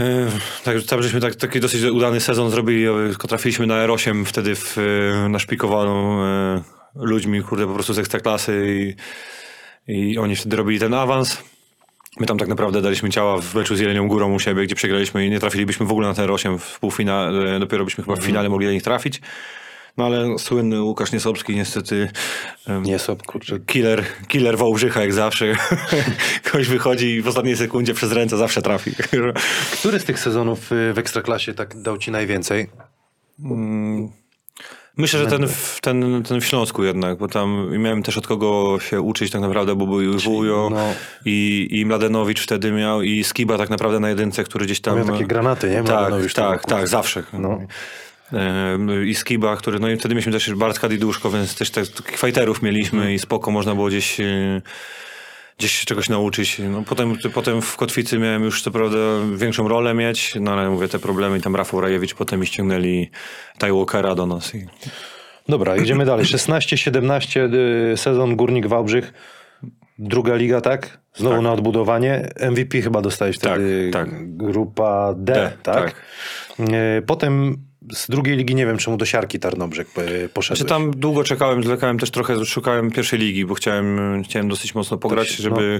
Tak, tam żeśmy tak, taki dosyć udany sezon zrobili, e, tylko trafiliśmy na R8 wtedy w, e, naszpikowaną e, ludźmi, kurde, po prostu z ekstraklasy i, i oni wtedy robili ten awans. My tam tak naprawdę daliśmy ciała w meczu z Jelenią Górą u siebie, gdzie przegraliśmy i nie trafilibyśmy w ogóle na ten R8 w półfinale, dopiero byśmy chyba w finale mogli do nich trafić. No ale słynny Łukasz Niesobski niestety em, Nie, sob, kurczę. killer, killer Wałbrzycha jak zawsze. Ktoś wychodzi i w ostatniej sekundzie przez ręce zawsze trafi. Który z tych sezonów y, w Ekstraklasie tak dał ci najwięcej? Myślę, że ten, w- ten, ten w Śląsku jednak, bo tam miałem też od kogo się uczyć tak naprawdę, bo był i Wujo no. i, i Mladenowicz wtedy miał i Skiba tak naprawdę na jedynce, który gdzieś tam... Miał takie granaty, nie? Tak, Mladenowicz tak, był, tak, zawsze. No. I Skiba, który, no i wtedy mieliśmy też Bartka Diduszko, więc też tak, takich fighterów mieliśmy Mhm. i spoko można było gdzieś, e, gdzieś się czegoś nauczyć. No, potem, potem w Kotwicy miałem już co prawda większą rolę mieć, no ale mówię, te problemy i tam Rafał Rajewicz potem mi ściągnęli Ty Walkera do nas. I... Dobra, idziemy dalej. 16-17 y, sezon Górnik Wałbrzych. Druga liga, tak? Znowu na odbudowanie. MVP chyba dostałeś wtedy Tak, tak. grupa D, D, tak? tak. Y, Potem z drugiej ligi nie wiem czemu do Siarki Tarnobrzeg y, poszedłeś. Znaczy tam długo czekałem, zwlekałem też trochę, szukałem pierwszej ligi, bo chciałem, chciałem dosyć mocno pograć, się- żeby,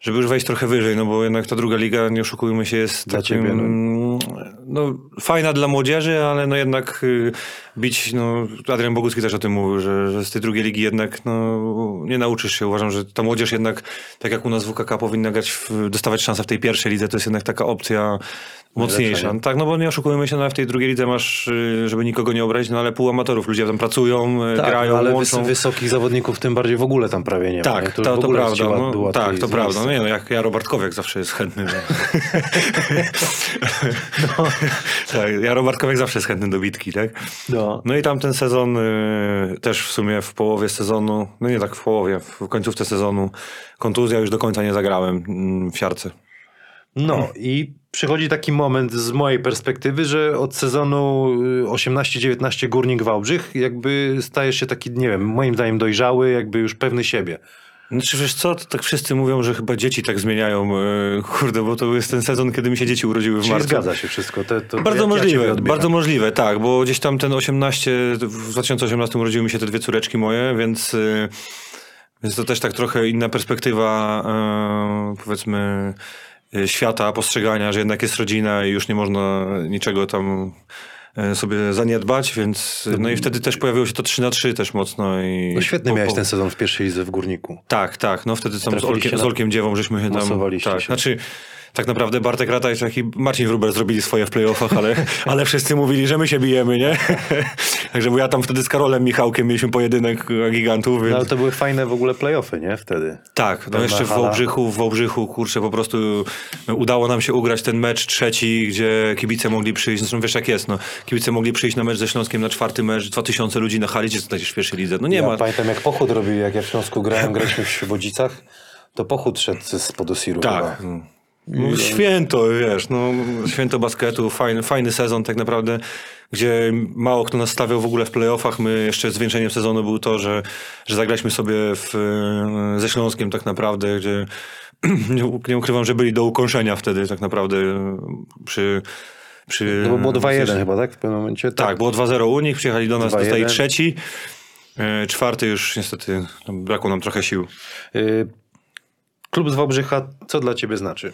żeby już wejść trochę wyżej, no bo jednak ta druga liga, nie oszukujmy się, jest Dla takim, ciebie, no. Fajna dla młodzieży, ale no jednak y, bić, no Adrian Bogucki też o tym mówił, że, że z tej drugiej ligi jednak no, nie nauczysz się. Uważam, że ta młodzież jednak, tak jak u nas w WKK powinna grać, w, dostawać szansę w tej pierwszej lidze, to jest jednak taka opcja mocniejsza. nie? Tak, no bo nie oszukujmy się, no, w tej drugiej lidze masz, y, żeby nikogo nie obrazić, no ale pół amatorów, ludzie tam pracują, y, tak, grają, no, ale łączą. wys- wysokich zawodników tym bardziej w ogóle tam prawie nie ma. Tak, nie? to, to, ogóle prawda. No, tak, to prawda. No nie, no, jak ja Robert Kowiak zawsze jest chętny. No. tak, ja Robert Kowiak zawsze jest chętny do bitki, tak? No. No i tamten sezon y, też w sumie w połowie sezonu, no nie tak w połowie, w końcówce sezonu kontuzja już do końca nie zagrałem mm, w siarce. No i przychodzi taki moment z mojej perspektywy, że od sezonu y, 18-19 Górnik Wałbrzych jakby stajesz się taki, nie wiem, moim zdaniem dojrzały, jakby już pewny siebie. Znaczy wiesz co, to tak wszyscy mówią, że chyba dzieci tak zmieniają, y, kurde, bo to jest ten sezon, kiedy mi się dzieci urodziły w Czyli marcu. zgadza się wszystko. Te, to Bardzo ja- ja możliwe, odbieram. bardzo możliwe, tak, bo gdzieś tam ten 18, w 2018 urodziły mi się te dwie córeczki moje, więc, y, więc to też tak trochę inna perspektywa, y, powiedzmy, świata, postrzegania, że jednak jest rodzina i już nie można niczego tam sobie zaniedbać, więc no i wtedy też pojawiło się to 3 na 3 też mocno. I No świetny po- miałeś po- ten sezon w pierwszej lidze w Górniku. tak, tak. No wtedy tam z Olkiem, z na- Olkiem Dziewą żeśmy się tam... Tak, się. znaczy tak naprawdę Bartek Ratajczak i Marcin Wruber zrobili swoje w playoffach, ale, ale wszyscy mówili, że my się bijemy, nie? Także bo ja tam wtedy z Karolem Michałkiem mieliśmy pojedynek gigantów, więc... No, ale to były fajne w ogóle playoffy, nie? Wtedy. Tak, no jeszcze w. Wałbrzychu, w Wałbrzychu, kurczę, po prostu udało nam się ugrać ten mecz trzeci, gdzie kibice mogli przyjść, zresztą wiesz jak jest, no, kibice mogli przyjść na mecz ze Śląskiem, na czwarty mecz, 2000 ludzi na hali, gdzie znajdziesz w pierwszej lidze, no nie ja ma. pamiętam jak pochód robili, jak ja w Śląsku grałem, graliśmy w Świebodzicach, to pochód szedł z Podosiru Tak. chyba. No, święto, wiesz, no, święto basketu, fajny, fajny sezon tak naprawdę, gdzie mało kto nas stawiał w ogóle w playoffach. My jeszcze zwieńczeniem sezonu był to, że, że zagraliśmy sobie w, e, ze Śląskiem tak naprawdę, gdzie nie, ukrywam, że byli do ukąszenia wtedy tak naprawdę przy... przy No było 2-1 chyba, tak? W pewnym momencie. Tak, było 2-0 u nich, przyjechali do nas, 2-1. dostali trzeci. E, Czwarty już niestety brakło nam trochę sił. Klub z Wałbrzycha, co dla ciebie znaczy?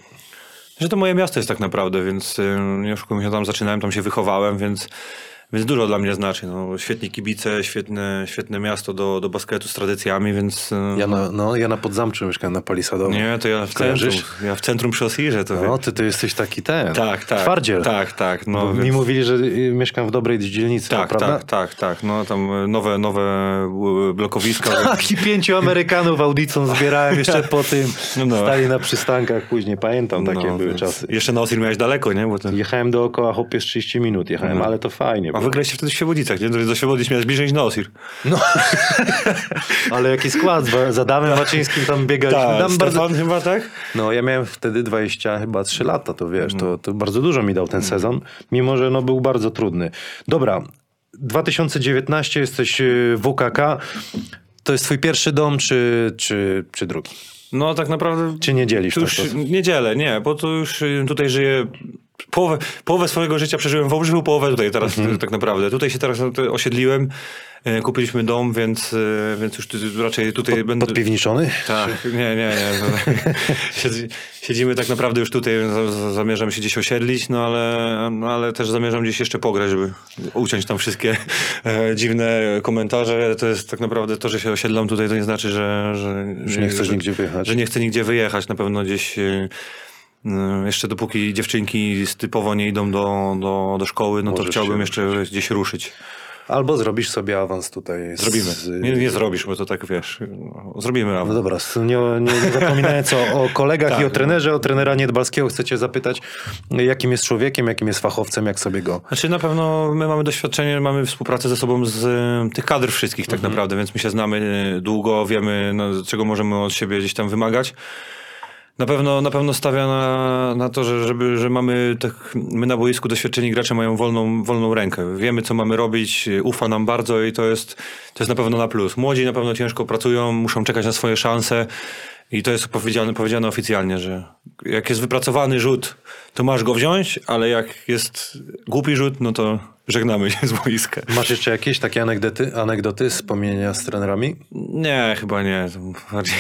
Że to moje miasto jest tak naprawdę, więc y, oszukujmy się, tam zaczynałem, tam się wychowałem, więc, więc dużo dla mnie znaczy. No, świetni kibice, świetne, świetne miasto do, do basketu z tradycjami, więc... y, Ja na, no, ja na Podzamczu mieszkałem na Palisadowo. Nie, to ja w centrum, Kojarzysz? ja w centrum przy Osirze to No, ty to jesteś taki ten. Tak, tak. Twardziel. Tak, tak. No, Bo Mi więc- mówili, że y, mieszkam w dobrej dzielnicy, tak, prawda? tak, tak, tak. No tam nowe, nowe blokowiska. Tak, i pięciu Amerykanów audicą zbierałem jeszcze po tym. No, no. Stali na przystankach później, pamiętam, takie No, były więc czasy. Jeszcze na Osir miałeś daleko, nie? Bo to... Jechałem dookoła hopie z 30 minut, jechałem, No. ale to fajnie A wygraliście wtedy w Świebodzicach, nie? Do, do Świebodzic miałeś bliżej niż na Osir. No. Ale jaki skład? Za Adamem Waczyńskim tam biegaliśmy. Tak, tam bardzo... chyba, tak? No ja miałem wtedy 20 chyba 3 lata, to wiesz, Mm. to, to bardzo dużo mi dał ten sezon, mimo że no był bardzo trudny. Dobra, 2019 jesteś y, w WKK. To jest twój pierwszy dom, czy, czy, czy drugi? No tak naprawdę... Czy nie dzielisz już to? niedzielę, nie, bo to już y, tutaj żyję. Połowę, połowę swojego życia przeżyłem w Wałbrzychu, połowę tutaj teraz Mhm. tak naprawdę. Tutaj się teraz y, osiedliłem, y, kupiliśmy dom, więc, y, więc już raczej tutaj będę... Podpiwniczony? Tak, nie, nie, nie. Siedzi- Siedzimy tak naprawdę już tutaj, za- za- zamierzam się gdzieś osiedlić, no ale, no ale też zamierzam gdzieś jeszcze pograć, żeby uciąć tam wszystkie e, dziwne komentarze. To jest tak naprawdę to, że się osiedlam tutaj, to nie znaczy, że... że Że nie chcesz że, nigdzie wyjechać. Że nie chcę nigdzie wyjechać, na pewno gdzieś... e, Jeszcze dopóki dziewczynki typowo nie idą do, do, do szkoły, no to Możesz chciałbym się jeszcze gdzieś ruszyć. Albo zrobisz sobie awans tutaj. z- Zrobimy. Nie, nie zrobisz, bo to tak wiesz. no, Zrobimy. No awans. dobra, s- nie, nie, nie zapominając o, o kolegach Tak, i o no. trenerze, o trenera Niedbalskiego chcę cię zapytać, jakim jest człowiekiem, jakim jest fachowcem, jak sobie go... Znaczy na pewno my mamy doświadczenie, mamy współpracę ze sobą z e, tych kadr wszystkich tak naprawdę, więc my się znamy e, długo, wiemy no, czego możemy od siebie gdzieś tam wymagać. Na pewno, na pewno stawia na, na to, że, żeby, że mamy tak, my na boisku doświadczeni gracze mają wolną, wolną rękę. Wiemy, co mamy robić, ufa nam bardzo i to jest, to jest na pewno na plus. Młodzi na pewno ciężko pracują, muszą czekać na swoje szanse i to jest powiedziane, powiedziane oficjalnie, że jak jest wypracowany rzut, to masz go wziąć, ale jak jest głupi rzut, no to żegnamy się z boiska. Masz jeszcze jakieś takie anegdoty, anegdoty wspomnienia z trenerami? Nie, chyba nie. Bardziej...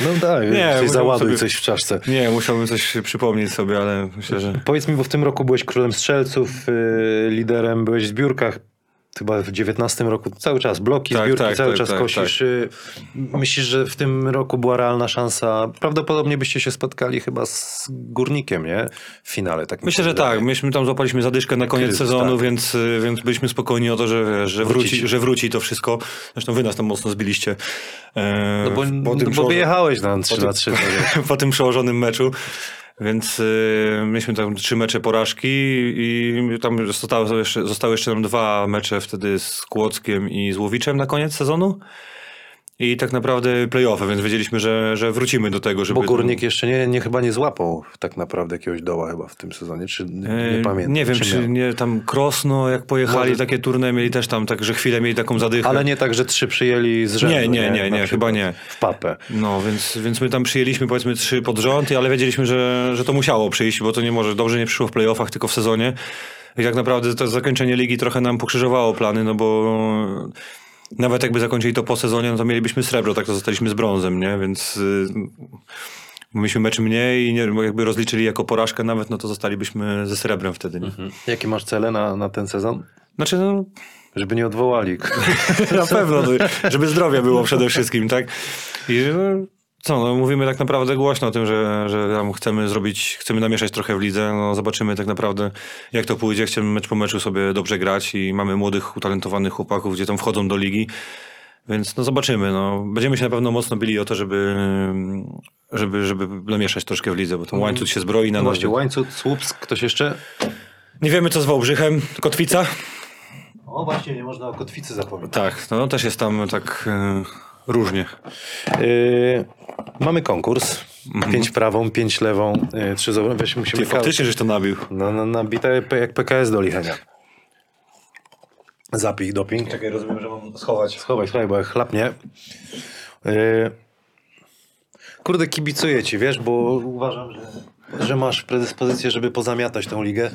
No tak, Nie, coś załaduj sobie- coś w czaszce. Nie, musiałbym coś przypomnieć sobie, ale myślę, że... Powiedz mi, bo w tym roku byłeś królem strzelców, yy, liderem, byłeś w zbiórkach. Chyba w 19 roku cały czas bloki, Tak, zbiórki, tak, cały tak, czas tak, kosisz. yy, Myślisz, że w tym roku była realna szansa? Prawdopodobnie byście się spotkali chyba z Górnikiem, nie? W finale. Tak Myślę, że tak. Myśmy tam złapaliśmy zadyszkę na koniec Kryzys, sezonu, tak. więc, y, więc byliśmy spokojni o to, że, że, wróci, że wróci to wszystko. Zresztą wy nas tam mocno zbiliście. E, No bo, po no bo wyjechałeś na 3 tym- na 3. po tym przełożonym meczu. Więc y, mieliśmy tam trzy mecze porażki i tam zostały jeszcze, zostały jeszcze nam dwa mecze wtedy z Kłodzkiem i z Łowiczem na koniec sezonu. I tak naprawdę play-offy, więc wiedzieliśmy, że, że wrócimy do tego, żeby... Bo Górnik jeszcze nie, nie chyba nie złapał tak naprawdę jakiegoś doła chyba w tym sezonie, czy nie, E, nie pamiętam. Nie wiem, czy miał. nie tam Krosno, jak pojechali, Może- takie turne mieli też tam, tak, że chwilę mieli taką zadychę. Ale nie tak, że trzy przyjęli z rzędu. Nie, nie, nie, nie, przykład chyba nie. W papę. No, więc, więc my tam przyjęliśmy powiedzmy trzy pod rząd, ale wiedzieliśmy, że, że to musiało przyjść, bo to nie może, dobrze nie przyszło w playoffach, tylko w sezonie. I tak naprawdę to zakończenie ligi trochę nam pokrzyżowało plany, no bo nawet jakby zakończyli to po sezonie, no to mielibyśmy srebro, tak to zostaliśmy z brązem, nie? Więc y, mieliśmy mecz mniej i nie, jakby rozliczyli jako porażkę nawet, no to zostalibyśmy ze srebrem wtedy, nie? Jakie masz cele na, na ten sezon? Znaczy, no, Żeby nie odwołali. Na pewno, no, żeby zdrowie było przede wszystkim, tak? I no, co, no, mówimy tak naprawdę głośno o tym, że, że tam chcemy zrobić, chcemy namieszać trochę w lidze, no zobaczymy tak naprawdę jak to pójdzie, chcemy mecz po meczu sobie dobrze grać i mamy młodych, utalentowanych chłopaków, gdzie tam wchodzą do ligi, więc no zobaczymy, no. Będziemy się na pewno mocno bili o to, żeby, żeby, żeby namieszać troszkę w lidze, bo ten łańcuch się zbroi na No nas. Łańcuch, Słupsk, ktoś jeszcze? Nie wiemy co z Wałbrzychem, Kotwica? O właśnie, nie można o Kotwicy zapomnieć. Tak, no też jest tam tak e, różnie. Yy, mamy konkurs. Pięć prawą, pięć lewą, yy, trzy z Weź, musimy Ty faktycznie żeś to nabił. No, no, nabite jak PKS do lichenia. Zapij, doping. Czekaj, rozumiem, że mam schować. Schowaj, schowaj, bo jak chlapnie. Yy, kurde, kibicuję ci, wiesz, bo uważam, że, że masz predyspozycję, żeby pozamiatać tą ligę.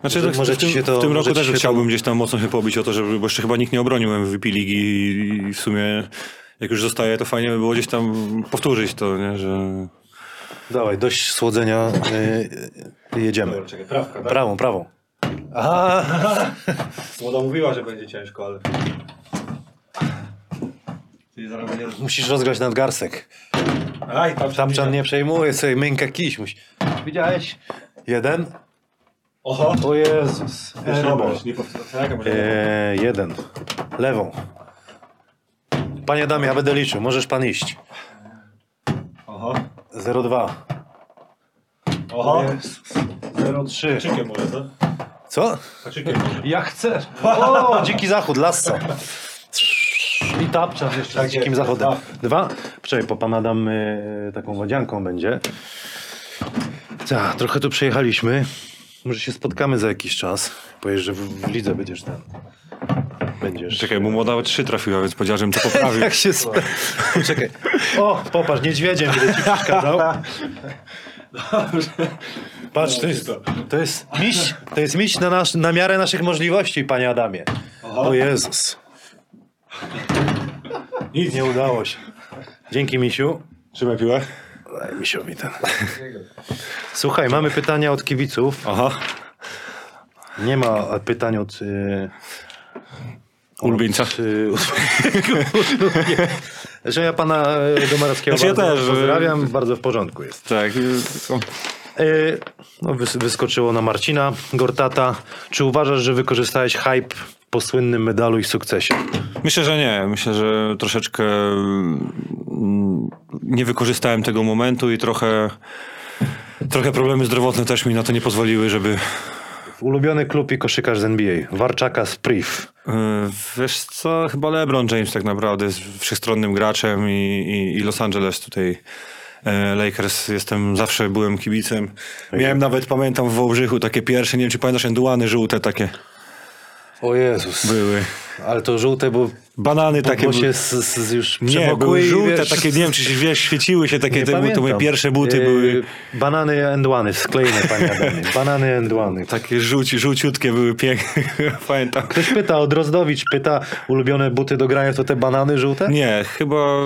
Znaczy, Że tak, może w, tym, ci się to- w tym roku też się to- chciałbym gdzieś tam mocno się pobić o to, żeby, bo jeszcze chyba nikt nie obronił MVP ligi i w sumie jak już zostaje, to fajnie by było gdzieś tam powtórzyć to, nie, że... Dawaj, dość słodzenia, yy, jedziemy. czekaj, prawka, Prawą, prawą. Aha, Młoda mówiła, że będzie ciężko, ale... Czyli zaraz będzie... musisz rozgrać nadgarstek. Aj, tam Tamczan nie przejmuje sobie, miękka kiś. Musi... Widziałeś? Jeden? Oho! O Jezus. Jeszcze nie nie powtórzę. eee, jeden. Lewą. Panie Damie, ja będę liczył. Możesz pan iść. Oho! 0,2. Oho! 0,3. Czykiem może, co? Co? Ja chcę. O, dziki zachód, lasso. I tapczan jeszcze z dzikim zachodem. Dwa. Poczekaj, po pana dam y, taką wodzianką będzie. Tak, trochę tu przejechaliśmy. Może się spotkamy za jakiś czas. Powiesz, że w, w lidze będziesz tam. Będziesz. Czekaj, mu młoda trzy trafiła, więc powiedział, żebym to poprawił. Jak się spe... Czekaj. O, popatrz, niedźwiedziem będę ci przeszkadzał. Patrz, to jest, to jest miś, to jest miś na, nasz, na miarę naszych możliwości, panie Adamie. O Jezus. Nic nie udało się. Dzięki, misiu. Trzymaj piłę. Daj misiowi ten. Słuchaj, mamy pytania od kibiców. Aha. Nie ma pytań od... Y, Ulubieńca. y, że ja pana y, Domarowskiego Znaczy ja też, że- pozdrawiam, bardzo w porządku jest. Tak. y. Y, No, wys- wyskoczyło na Marcina Gortata. Czy uważasz, że wykorzystałeś hype po słynnym medalu i sukcesie? Myślę, że nie. Myślę, że troszeczkę mm, nie wykorzystałem tego momentu i trochę, trochę problemy zdrowotne też mi na to nie pozwoliły, żeby... Ulubiony klub i koszykarz z NBA. Warczaka z Priv. y, Wiesz co, chyba LeBron James tak naprawdę jest wszechstronnym graczem i, i, i Los Angeles tutaj e, Lakers jestem, zawsze byłem kibicem. Miałem nawet, pamiętam w Wałbrzychu takie pierwsze, nie wiem czy pamiętasz, enduany żółte takie O Jezus. były. Ale to żółte, bo, Banany takie bo się z, z, już Nie, były żółte, wiesz, takie, nie wiem, czy się wiesz, świeciły się takie, te, to moje pierwsze buty Y, były Banany and łany, sklejne panie Adamie. Banany and łany. takie żółci, żółciutkie, były piękne, pamiętam. Ktoś pyta, o Drozdowicz pyta, ulubione buty do grania to te banany żółte? Nie, chyba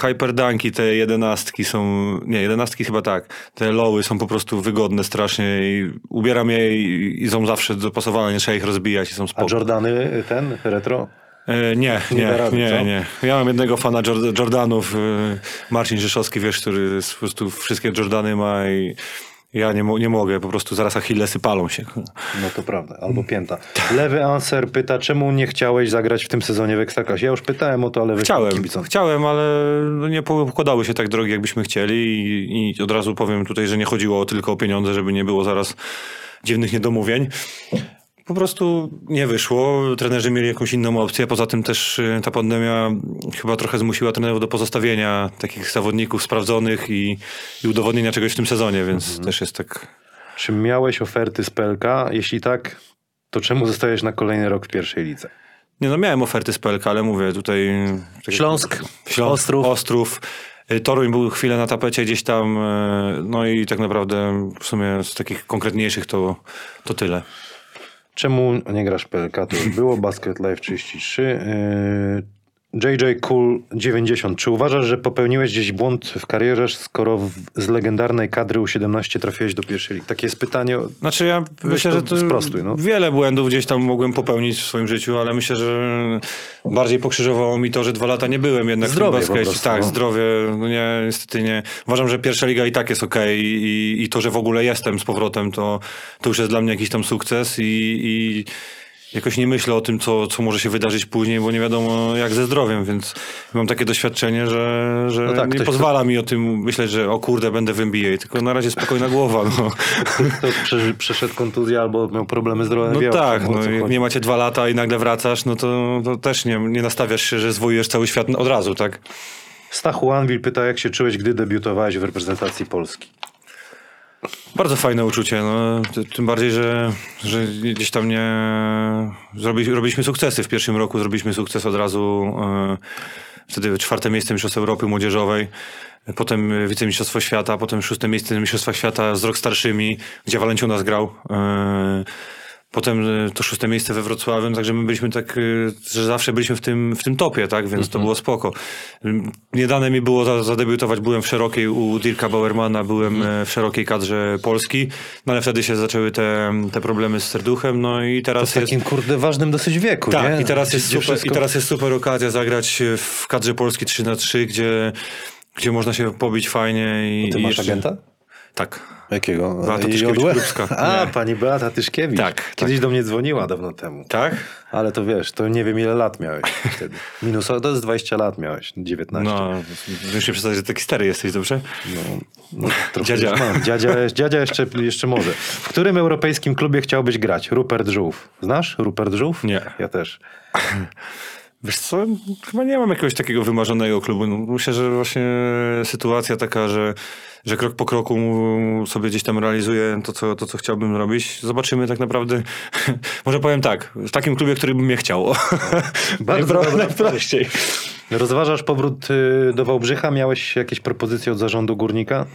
hyperdunki, te jedenastki są, nie, jedenastki chyba tak, te lowy są po prostu wygodne strasznie i ubieram je i, i są zawsze dopasowane, nie trzeba ich rozbijać i są A spoko. Jordany ten, retro? E, nie, Nie rady, nie, co? nie. Ja mam jednego fana Jord- Jordanów, e, Marcin Rzeszowski, wiesz, który po prostu wszystkie Jordany ma i ja nie, nie mogę, po prostu zaraz Achillesy palą się. No to prawda, albo pięta. Lewy Anser pyta, czemu nie chciałeś zagrać w tym sezonie w Ekstraklasie? Ja już pytałem o to, ale Chciałem, chciałem, ale no nie pokładały się tak drogi, jakbyśmy chcieli i, i od razu powiem tutaj, że nie chodziło tylko o pieniądze, żeby nie było zaraz dziwnych niedomówień. Po prostu nie wyszło. Trenerzy mieli jakąś inną opcję. Poza tym też y, ta pandemia chyba trochę zmusiła trenerów do pozostawienia takich zawodników sprawdzonych i, i udowodnienia czegoś w tym sezonie, więc Mhm. też jest tak. Czy miałeś oferty z PLK? Jeśli tak, to czemu zostajesz na kolejny rok w pierwszej lidze? Nie no, miałem oferty z PLK, ale mówię tutaj... Śląsk, Śląsk, Ostrów. Ostrów. Y, Toruń był chwilę na tapecie gdzieś tam, y, no i tak naprawdę w sumie z takich konkretniejszych to, to tyle. Czemu nie grasz PLK? To już było. Basket Live 33. Yy, JJ Cool 90. Czy uważasz, że popełniłeś gdzieś błąd w karierze, skoro w, z legendarnej kadry U17 trafiłeś do pierwszej ligi? Takie jest pytanie. Znaczy ja myślę, to że to sprostuj, no. wiele błędów gdzieś tam mogłem popełnić w swoim życiu, ale myślę, że bardziej pokrzyżowało mi to, że dwa lata nie byłem jednak Zdrowie w tym baskecie. prostu, Tak, no. zdrowie, no nie, niestety nie. Uważam, że pierwsza liga i tak jest okej i, i to, że w ogóle jestem z powrotem, to, to już jest dla mnie jakiś tam sukces i, i jakoś nie myślę o tym, co, co może się wydarzyć później, bo nie wiadomo jak ze zdrowiem, więc mam takie doświadczenie, że, że No tak, nie pozwala mi o tym myśleć, że o kurde, będę w NBA, tylko na razie spokojna głowa. No. Kto przeszedł kontuzję albo miał problemy zdrowotne? No wie, tak, no, jak nie macie dwa lata i nagle wracasz, no to, to też nie, nie nastawiasz się, że zwojujesz cały świat od razu, tak? Stachu Anwil pyta, jak się czułeś, gdy debiutowałeś w reprezentacji Polski? Bardzo fajne uczucie, no, ty- tym bardziej, że, że gdzieś tam nie... Zrobi, robiliśmy sukcesy w pierwszym roku, zrobiliśmy sukces od razu, e, wtedy czwarte miejsce Mistrzostw Europy Młodzieżowej, potem wicemistrzostwo świata, potem szóste miejsce Mistrzostwa Świata z rok starszymi, gdzie Walenciunas grał. E, Potem e, to szóste miejsce we Wrocławiu, także my byliśmy tak, e, że zawsze byliśmy w tym, w tym topie, tak, więc to było spoko. Nie dane mi było za- zadebiutować, byłem w szerokiej u Dirka Bauermana, byłem e, w szerokiej kadrze Polski, no ale wtedy się zaczęły te, te problemy z serduchem, no i W teraz jest... takim kurde ważnym dosyć wieku, Tak, nie? i teraz, jest super, i wszystko- teraz jest super okazja zagrać w kadrze Polski 3 na 3 gdzie, gdzie można się pobić fajnie. I, Ty i masz jeszcze- agenta? Tak. Jakiego? Beata Tyszkiewicz-Krupska. A, pani Beata Tyszkiewicz. Tak, Kiedyś do mnie dzwoniła dawno temu. Tak? Ale to wiesz, to nie wiem ile lat miałeś wtedy. Minus, to jest 20 lat miałeś, 19. No, muszę przedstawić, że taki stary jesteś, dobrze? No, no, trochę Dziadzia. mam. Dziadzia, dziadzia jeszcze, jeszcze może. W którym europejskim klubie chciałbyś grać? Rupert Żółw. Znasz Rupert Żółw? Nie. Ja też. Wiesz co, chyba nie mam jakiegoś takiego wymarzonego klubu. No, Myślę, że właśnie sytuacja taka, że, że krok po kroku sobie gdzieś tam realizuję to co, to, co chciałbym robić. Zobaczymy tak naprawdę. Może powiem tak, w takim klubie, który by mnie chciał. Bardzo Najpro- najprościej. Rozważasz powrót y, do Wałbrzycha? Miałeś jakieś propozycje od zarządu Górnika?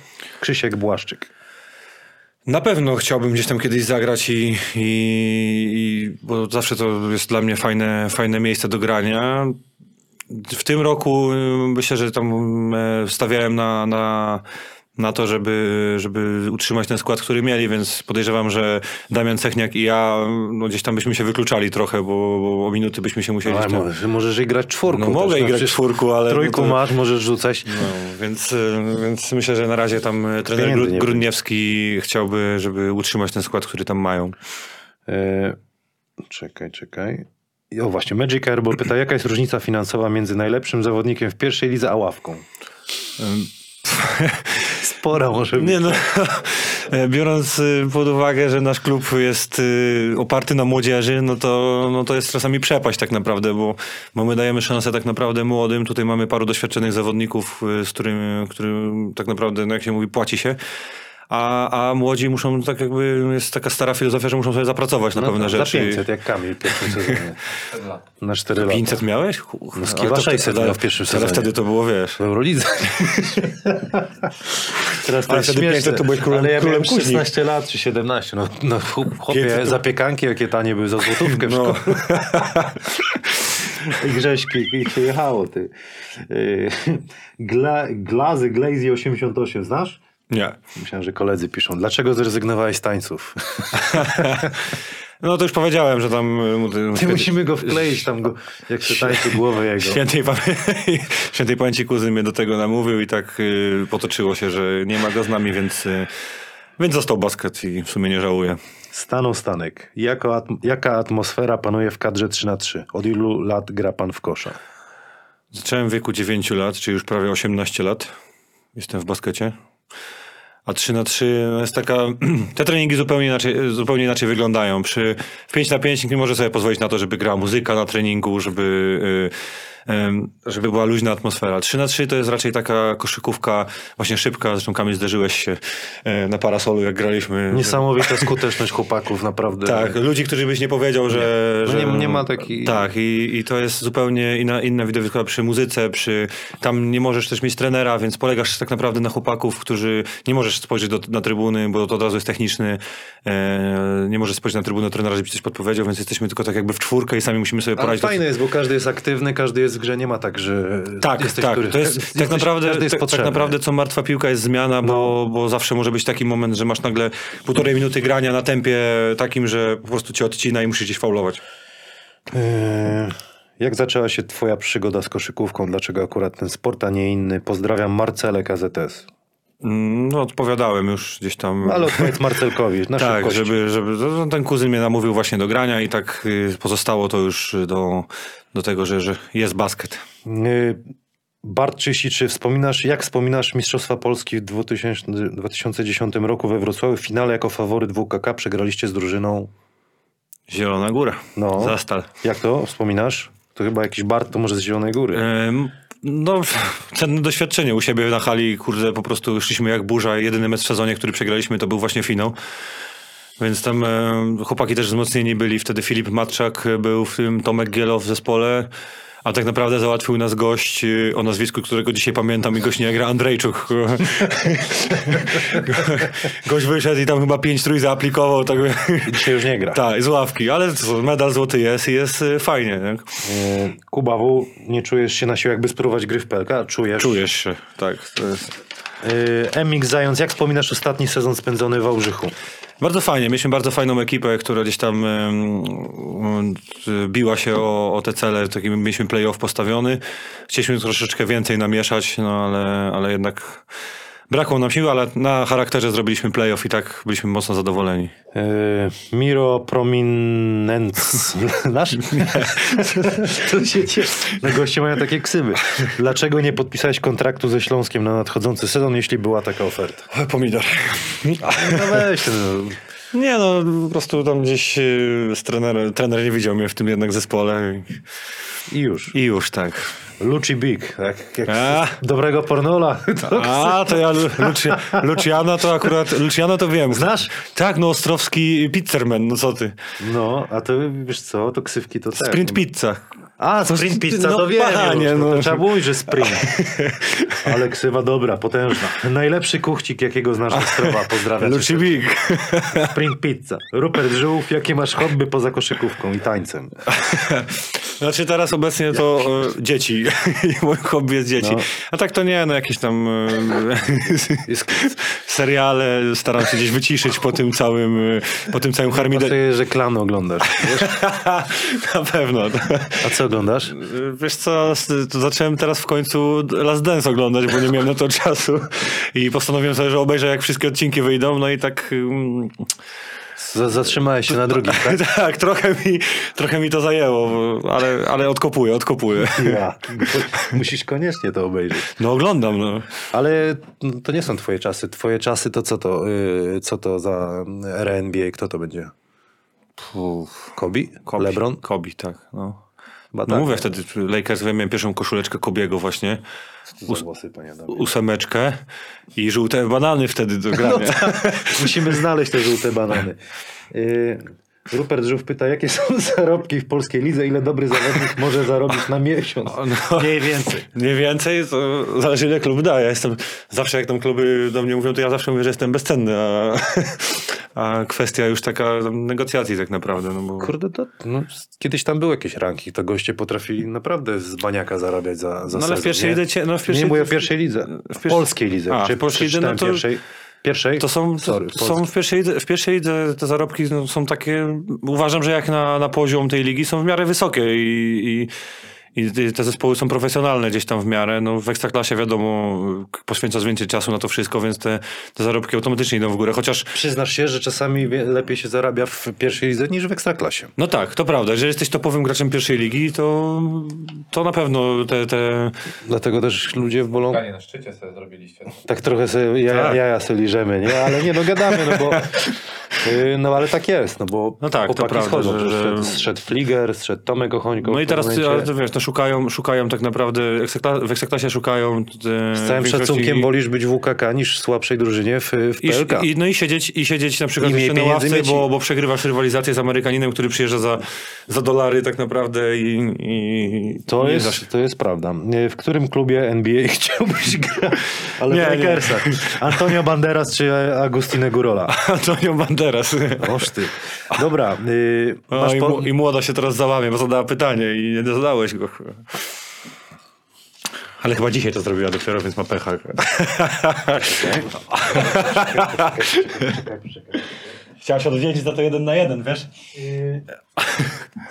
Krzysiek Błaszczyk. Na pewno chciałbym gdzieś tam kiedyś zagrać i, i, i bo zawsze to jest dla mnie fajne, fajne miejsce do grania. W tym roku y, myślę, że tam e, stawiałem na, na, na to, żeby, żeby utrzymać ten skład, który mieli, więc podejrzewam, że Damian Cechniak i ja no gdzieś tam byśmy się wykluczali trochę, bo, bo o minuty byśmy się musieli... Ale tam- możesz, możesz grać czwórką. No mogę i grać czwórku, ale... Trójku no to- masz, możesz rzucać. no, więc, więc myślę, że na razie tam y, trener Pieniędzy Gru- nie Grudniewski chciałby, żeby utrzymać ten skład, który tam mają. E, czekaj, czekaj. O właśnie, Magic Airball pyta, jaka jest różnica finansowa między najlepszym zawodnikiem w pierwszej lidze a ławką? Spora może być. Nie no, biorąc y, pod uwagę, że nasz klub jest y, oparty na młodzieży, no to, no to jest czasami przepaść tak naprawdę, bo, bo my dajemy szansę tak naprawdę młodym. Tutaj mamy paru doświadczonych zawodników, y, z którym, którym tak naprawdę, no jak się mówi, płaci się. A, a młodzi muszą, tak jakby, jest taka stara filozofia, że muszą sobie zapracować na No pewne tak, rzeczy. Za 500, jak Kamil w pierwszym sezonie. Na 4 lata. 500 miałeś? Chuch, No, ale to 600 wtedy- miał w pierwszym ale sezonie. wtedy to było, wiesz... W Eurolidze. Teraz to Ale jest wtedy śmieszne. 500 to byłeś królem- Ale ja królem miałem kuźni. 16 lat czy 17. No, no chłop- chłopie, 500 to- zapiekanki jakie tanie były za złotówkę w No. szkole. Grześki, i się jechało, ty. Yy, Gla, Glazy, Glazy 88, znasz? Nie. Myślałem, że koledzy piszą. Dlaczego zrezygnowałeś z tańców? No to już powiedziałem, że tam... y, Ty musimy go wkleić tam, go, jak się tańczy głowę jego. Świętej, pamię- Świętej pamięci kuzyn mnie do tego namówił i tak y, potoczyło się, że nie ma go z nami, więc, y, więc został basket i w sumie nie żałuję. Stanął Stanek. Jako atm- jaka atmosfera panuje w kadrze 3 na 3 Od ilu lat gra pan w kosza? Zacząłem w wieku 9 lat, czyli już prawie 18 lat. Jestem w baskecie. A 3 na 3 no jest taka. Te treningi zupełnie inaczej, zupełnie inaczej wyglądają. Przy, w 5 na 5 nikt nie może sobie pozwolić na to, żeby grała muzyka na treningu, żeby, y, em, żeby była luźna atmosfera. 3 na 3 to jest raczej taka koszykówka, właśnie szybka. Zresztą Kamil zderzyłeś się e, na parasolu, jak graliśmy. Niesamowita skuteczność chłopaków, naprawdę. Tak, ludzi, którzy byś nie powiedział, że... No że nie- nie ma takiej- Tak, i, i to jest zupełnie inna, inna widowisko przy muzyce, przy... Tam nie możesz też mieć trenera, więc polegasz tak naprawdę na chłopaków, którzy... Nie możesz spojrzeć do, na trybuny, bo to od razu jest techniczny. E, nie możesz spojrzeć na trybunę trenera, żeby ci coś podpowiedział, więc jesteśmy tylko tak jakby w czwórkę i sami musimy sobie Ale poradzić. fajne jest, bo każdy jest aktywny, każdy jest grze, nie ma tak, że Tak, jesteś, tak. To jest, jesteś- tak, naprawdę, jest tak, tak. No. naprawdę co martwa piłka jest zmiana, bo, bo zawsze może być taki moment, że masz nagle półtorej minuty grania na tempie takim, że po prostu cię odcina i musisz gdzieś faulować. Eee, Jak zaczęła się twoja przygoda z koszykówką? Dlaczego akurat ten sport, a nie inny? Pozdrawiam Marcelę KZS. No, odpowiadałem już gdzieś tam. Ale odpowiedz Marcelkowi, na tak, szybkość. żeby, żeby no, ten kuzyn mnie namówił właśnie do grania i tak y, pozostało to już do, do tego, że, że jest basket. Yy, Bart Czysi, czy wspominasz, jak wspominasz Mistrzostwa Polski w 2000, 2010 roku we Wrocławiu? W finale jako faworyt WKK przegraliście z drużyną. Zielona Góra. No. Zastal. Jak to wspominasz? To chyba jakiś Bart, to może z Zielonej Góry. Ym, No, cenne doświadczenie u siebie na hali, kurde, po prostu szliśmy jak burza. Jedyny mecz w sezonie, który przegraliśmy, to był właśnie finał. Więc tam e, chłopaki też wzmocnieni byli. Wtedy Filip Matczak był w tym, Tomek Gielo w zespole. A tak naprawdę załatwił nas gość e, o nazwisku, którego dzisiaj pamiętam i gość nie gra, Andrzejczuk. gość wyszedł i tam chyba pięć trój zaaplikował. Tak, dzisiaj już nie gra. tak, z ławki. Ale medal złoty jest i jest e, fajnie. Nie? Yy, Kuba W, nie czujesz się na siłę, jakby spróbować gry w PLK? Czujesz. Czujesz się, tak. To jest... Yy, MX Zając, jak wspominasz ostatni sezon spędzony w Wałbrzychu? Bardzo fajnie. Mieliśmy bardzo fajną ekipę, która gdzieś tam biła się o, o te cele. Taki mieliśmy playoff postawiony. Chcieliśmy troszeczkę więcej namieszać, no ale, ale jednak Brakło nam siły, ale na charakterze zrobiliśmy playoff i tak byliśmy mocno zadowoleni. E, Miro Prominenc. Nasz? to się cieszy. No goście mają takie ksywy. Dlaczego nie podpisałeś kontraktu ze Śląskiem na nadchodzący sezon, jeśli była taka oferta? Pomidor. No weź ten, no. Nie no, po prostu tam gdzieś e, z trener, trener nie widział mnie w tym jednak zespole I już. i już tak. Luci Big, tak? Jak A. z dobrego pornola. A, to ja Lu- Luci, Luciana to akurat, Luciana to wiem. Znasz? Tak, no Ostrowski Pizzerman, no co ty. No, a to wiesz co, to ksywki to tak. Sprint pizza. A, sprint pizza, no to wiem panie, no. no. To trzeba mówić, że sprint. Ale ksywa dobra, potężna. Najlepszy kuchcik, jakiego znasz z Ostrowa. Pozdrawiam. Luci Big. Sprint pizza. Rupert Żółw, jakie masz hobby poza koszykówką i tańcem? Znaczy teraz obecnie to e, dzieci. Moje hobby jest dzieci. No. A tak to nie, no jakieś tam e, seriale staram się gdzieś wyciszyć po tym całym, e, po tym całym harmidzie. Pasuje, że klan oglądasz. Na pewno. A co oglądasz? Wiesz co, to zacząłem teraz w końcu Last Dance oglądać, bo nie miałem na to czasu i postanowiłem sobie, że obejrzę jak wszystkie odcinki wyjdą, no i tak... mm, Zatrzymałeś się na drugim, tak? tak, trochę mi, trochę mi to zajęło, ale, ale odkopuję, odkopuję. Ja. Musisz koniecznie to obejrzeć. No oglądam, no. Ale no, to nie są twoje czasy. Twoje czasy to co to? Yy, co to za RNBA? Kto to będzie? Kobi? Kobi. LeBron? Kobi, tak. No, Chyba no tak. mówię wtedy, Lakers miałem pierwszą koszuleczkę Kobiego właśnie, włosy, panie Adamie? ósemeczkę i żółte banany wtedy do grania. Musimy znaleźć te żółte banany. Yy, Rupert Żółw pyta, jakie są zarobki w polskiej lidze, ile dobry zawodnik może zarobić na miesiąc? no. Mniej więcej. Mniej więcej, to zależy ile klub da. Ja jestem, zawsze jak tam kluby do mnie mówią, to ja zawsze mówię, że jestem bezcenny, a, a kwestia już taka negocjacji tak naprawdę. No bo... Kurde, to no, kiedyś tam były jakieś ranki, to goście potrafili naprawdę z baniaka zarabiać za, za No ale w sezon, pierwszej nie? lidze, no w pierwszej Nie mówię o pierwszej lidze, w w pier- polskiej lidze. A, Czy w polskiej lidze, no to- pierwszej? Pierwszej? To są, Sorry, to są w, pierwszej w pierwszej lidze te zarobki są takie, uważam, że jak na, na poziom tej ligi są w miarę wysokie i, i, i te zespoły są profesjonalne gdzieś tam w miarę. No, w Ekstraklasie wiadomo, poświęcasz więcej czasu na to wszystko, więc te, te zarobki automatycznie idą w górę, chociaż Przyznasz się, że czasami lepiej się zarabia w pierwszej lidze niż w ekstraklasie. No tak, to prawda. Jeżeli jesteś topowym graczem pierwszej ligi, to, to na pewno te, te... Dlatego też ludzie w bolą Spotkanie na szczycie sobie zrobiliście. tak trochę sobie jaja, Tak. jaja sobie liżemy, nie? Ale nie, no gadamy, no bo yy, no ale tak jest, no bo No tak, to prawda, schodzą. że- Zszedł, zszedł Fliger, zszedł Tomek Ochońko. No i teraz ale wiesz, szukają, szukają tak naprawdę, w Ekstraklasie szukają... e, Z całym szacunkiem wolisz być w WKK niż w słabszej drużynie w, w PLK. i, no i siedzieć, i siedzieć na przykład jeszcze na ławce, mieć. bo, bo przegrywasz rywalizację z Amerykaninem, który przyjeżdża za, za dolary tak naprawdę i... i To i jest, to jest prawda. W którym klubie NBA chciałbyś grać? Ale Nie, w. Lakersach. Antonio Banderas czy Agustine Gurola? Antonio Banderas. Oż ty. Dobra. Yy, O, po... I młoda się teraz załamie, bo zadała pytanie i nie zadałeś go. Ale chyba dzisiaj to zrobiła dopiero, więc ma pecha. Chciała się odwiedzić za to jeden na jeden, wiesz?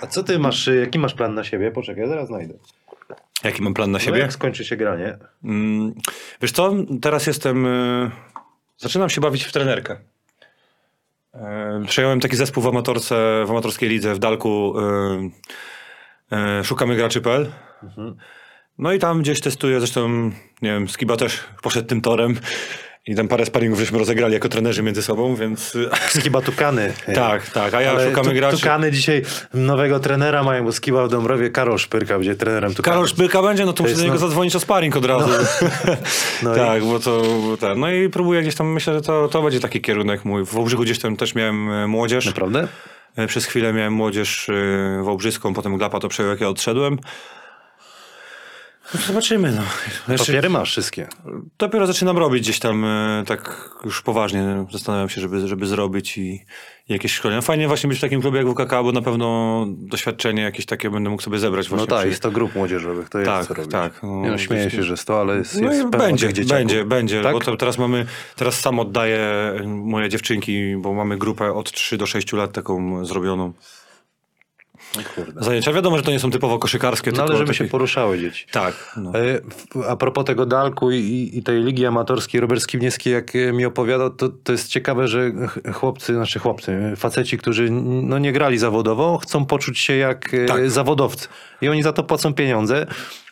A co ty masz, jaki masz plan na siebie? Poczekaj, zaraz znajdę. Jaki mam plan na No siebie? jak skończy się granie? Mm, Wiesz co, teraz jestem... y, Zaczynam się bawić w trenerkę. E, Przejąłem taki zespół w amatorce, w amatorskiej lidze w Dalku. y, Szukamy graczy.pl. No i tam gdzieś testuję, zresztą, nie wiem, Skiba też poszedł tym torem i tam parę sparingów żeśmy rozegrali jako trenerzy między sobą, więc Skiba Tukany. tak, tak, a ja Ale szukamy tu, graczy. Tukany dzisiaj nowego trenera mają, bo Skiba w Dąbrowie Karol Szpyrka będzie trenerem Tukanów. Karol Szpylka będzie, no to, muszę jest do niego no- zadzwonić o sparring od razu. No i- tak, bo to, tak. No i próbuję gdzieś tam, myślę, że to, to będzie taki kierunek mój. W Wałbrzychu gdzieś tam też miałem e, młodzież. Naprawdę? Przez chwilę miałem młodzież e, wałbrzyską, potem Glapa to przejął, jak ja odszedłem. No, zobaczymy, no. Jeszcze, Papiery masz wszystkie. dopiero zaczynam robić gdzieś tam e, tak już poważnie. Zastanawiam się, żeby, żeby zrobić i, i jakieś szkolenia. Fajnie właśnie być w takim klubie jak WKK, bo na pewno doświadczenie jakieś takie będę mógł sobie zebrać No właśnie. tak, przy- jest to grup młodzieżowych, to jest Tak, co robić. tak, no, no, śmieję się, że 100, ale jest, No jest będzie, będzie, będzie, Tak? bo to teraz mamy, teraz sam oddaję moje dziewczynki, bo mamy grupę od 3 do 6 lat taką zrobioną. Kurde. zajęcia. Wiadomo, że to nie są typowo koszykarskie, No ale żeby takie... się poruszały dzieci. Tak. No. E, A propos tego Dalku i, i tej ligi amatorskiej, Robert Skibniewski jak e, mi opowiadał, to, to jest ciekawe, że ch- chłopcy, znaczy chłopcy, e, faceci, którzy no, nie grali zawodowo, chcą poczuć się jak Tak. zawodowcy. I oni za to płacą pieniądze.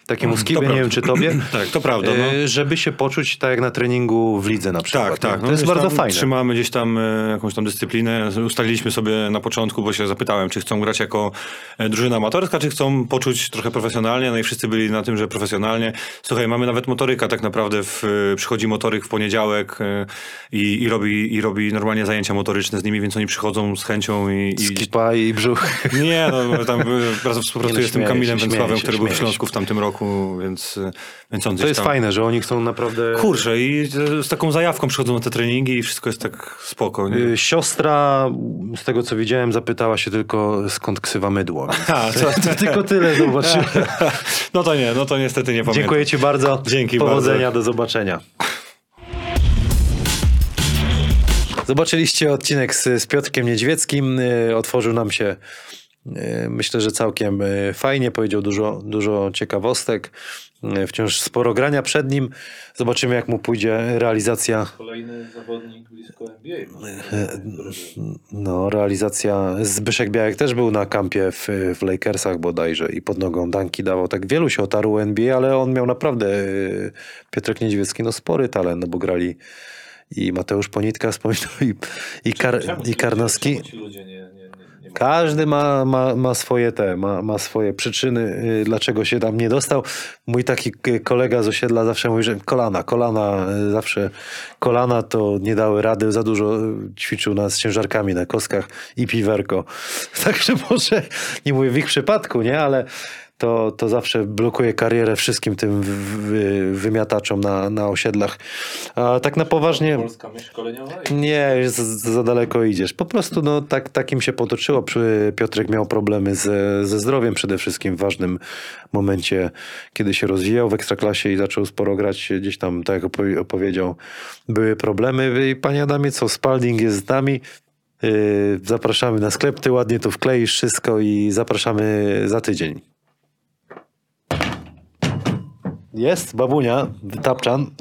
Takiemu skibie, nie wiem czy tobie. Tak, to prawda, no. e, Żeby się poczuć tak jak na treningu w lidze na przykład. Tak, tak. To jest bardzo fajne. Trzymamy gdzieś tam e, jakąś tam dyscyplinę. Ustaliliśmy sobie na początku, bo się zapytałem, czy chcą grać jako e, drużyna amatorska, czy chcą poczuć trochę profesjonalnie. No i wszyscy byli na tym, że profesjonalnie. Słuchaj, mamy nawet motoryka tak naprawdę. W, przychodzi motoryk w poniedziałek i, i, robi, i robi normalnie zajęcia motoryczne z nimi, więc oni przychodzą z chęcią i... i Skipa i brzuch. nie, no tam współpracuję no, z tym Kamilem Węcławem, który był w. Śląsku w tamtym roku, więc, e, więc on To jest tam... fajne, że oni chcą naprawdę... Kurczę, i z taką zajawką przychodzą na te treningi i wszystko jest tak spoko. Nie? Y, Siostra, z tego co widziałem, zapytała się tylko skąd ksywa mydło. A, to, To tylko tyle zobaczyłem. no to nie, no to niestety nie pamiętam. Dziękuję Ci bardzo. Dzięki Powodzenia, bardzo. do zobaczenia. Zobaczyliście odcinek z, z Piotrkiem Niedźwieckim. Y, Otworzył nam się, myślę, że całkiem y, fajnie. Powiedział dużo, dużo ciekawostek. Y, Wciąż sporo grania przed nim. Zobaczymy, jak mu pójdzie realizacja Kolejny zawodnik blisko NBA. No, realizacja. Zbyszek Białek też był na kampie w, w Lakersach bodajże i pod nogą Danki dawał. Tak wielu się otarło NBA, ale on miał naprawdę, Piotrek Niedźwiecki, no spory talent, no bo grali i Mateusz Ponitka wspominał i, i, Kar, i Karnowski. ludzie- nie, nie Każdy ma, ma, ma swoje te, ma, ma swoje przyczyny, y, dlaczego się tam nie dostał. Mój taki k- kolega z osiedla zawsze mówi, że kolana, kolana, y, zawsze kolana to nie dały rady, za dużo y, ćwiczył nas ciężarkami na kostkach i piwerko. Także może, nie mówię w ich przypadku, nie, ale to, to zawsze blokuje karierę wszystkim tym wy, wy, wymiataczom na, na osiedlach. A tak na poważnie... Polska myśl szkoleniowa? Nie, za, za daleko idziesz. Po prostu no, tak, takim się potoczyło. Piotrek miał problemy ze, ze zdrowiem przede wszystkim w ważnym momencie, kiedy się rozwijał w Ekstraklasie i zaczął sporo grać gdzieś tam, tak jak opowie- opowiedział, były problemy. I panie Adamie, co, Spalding jest z nami. Yy, zapraszamy na sklep, ty ładnie tu wkleisz wszystko i zapraszamy za tydzień. Jest, babunia, tapczan.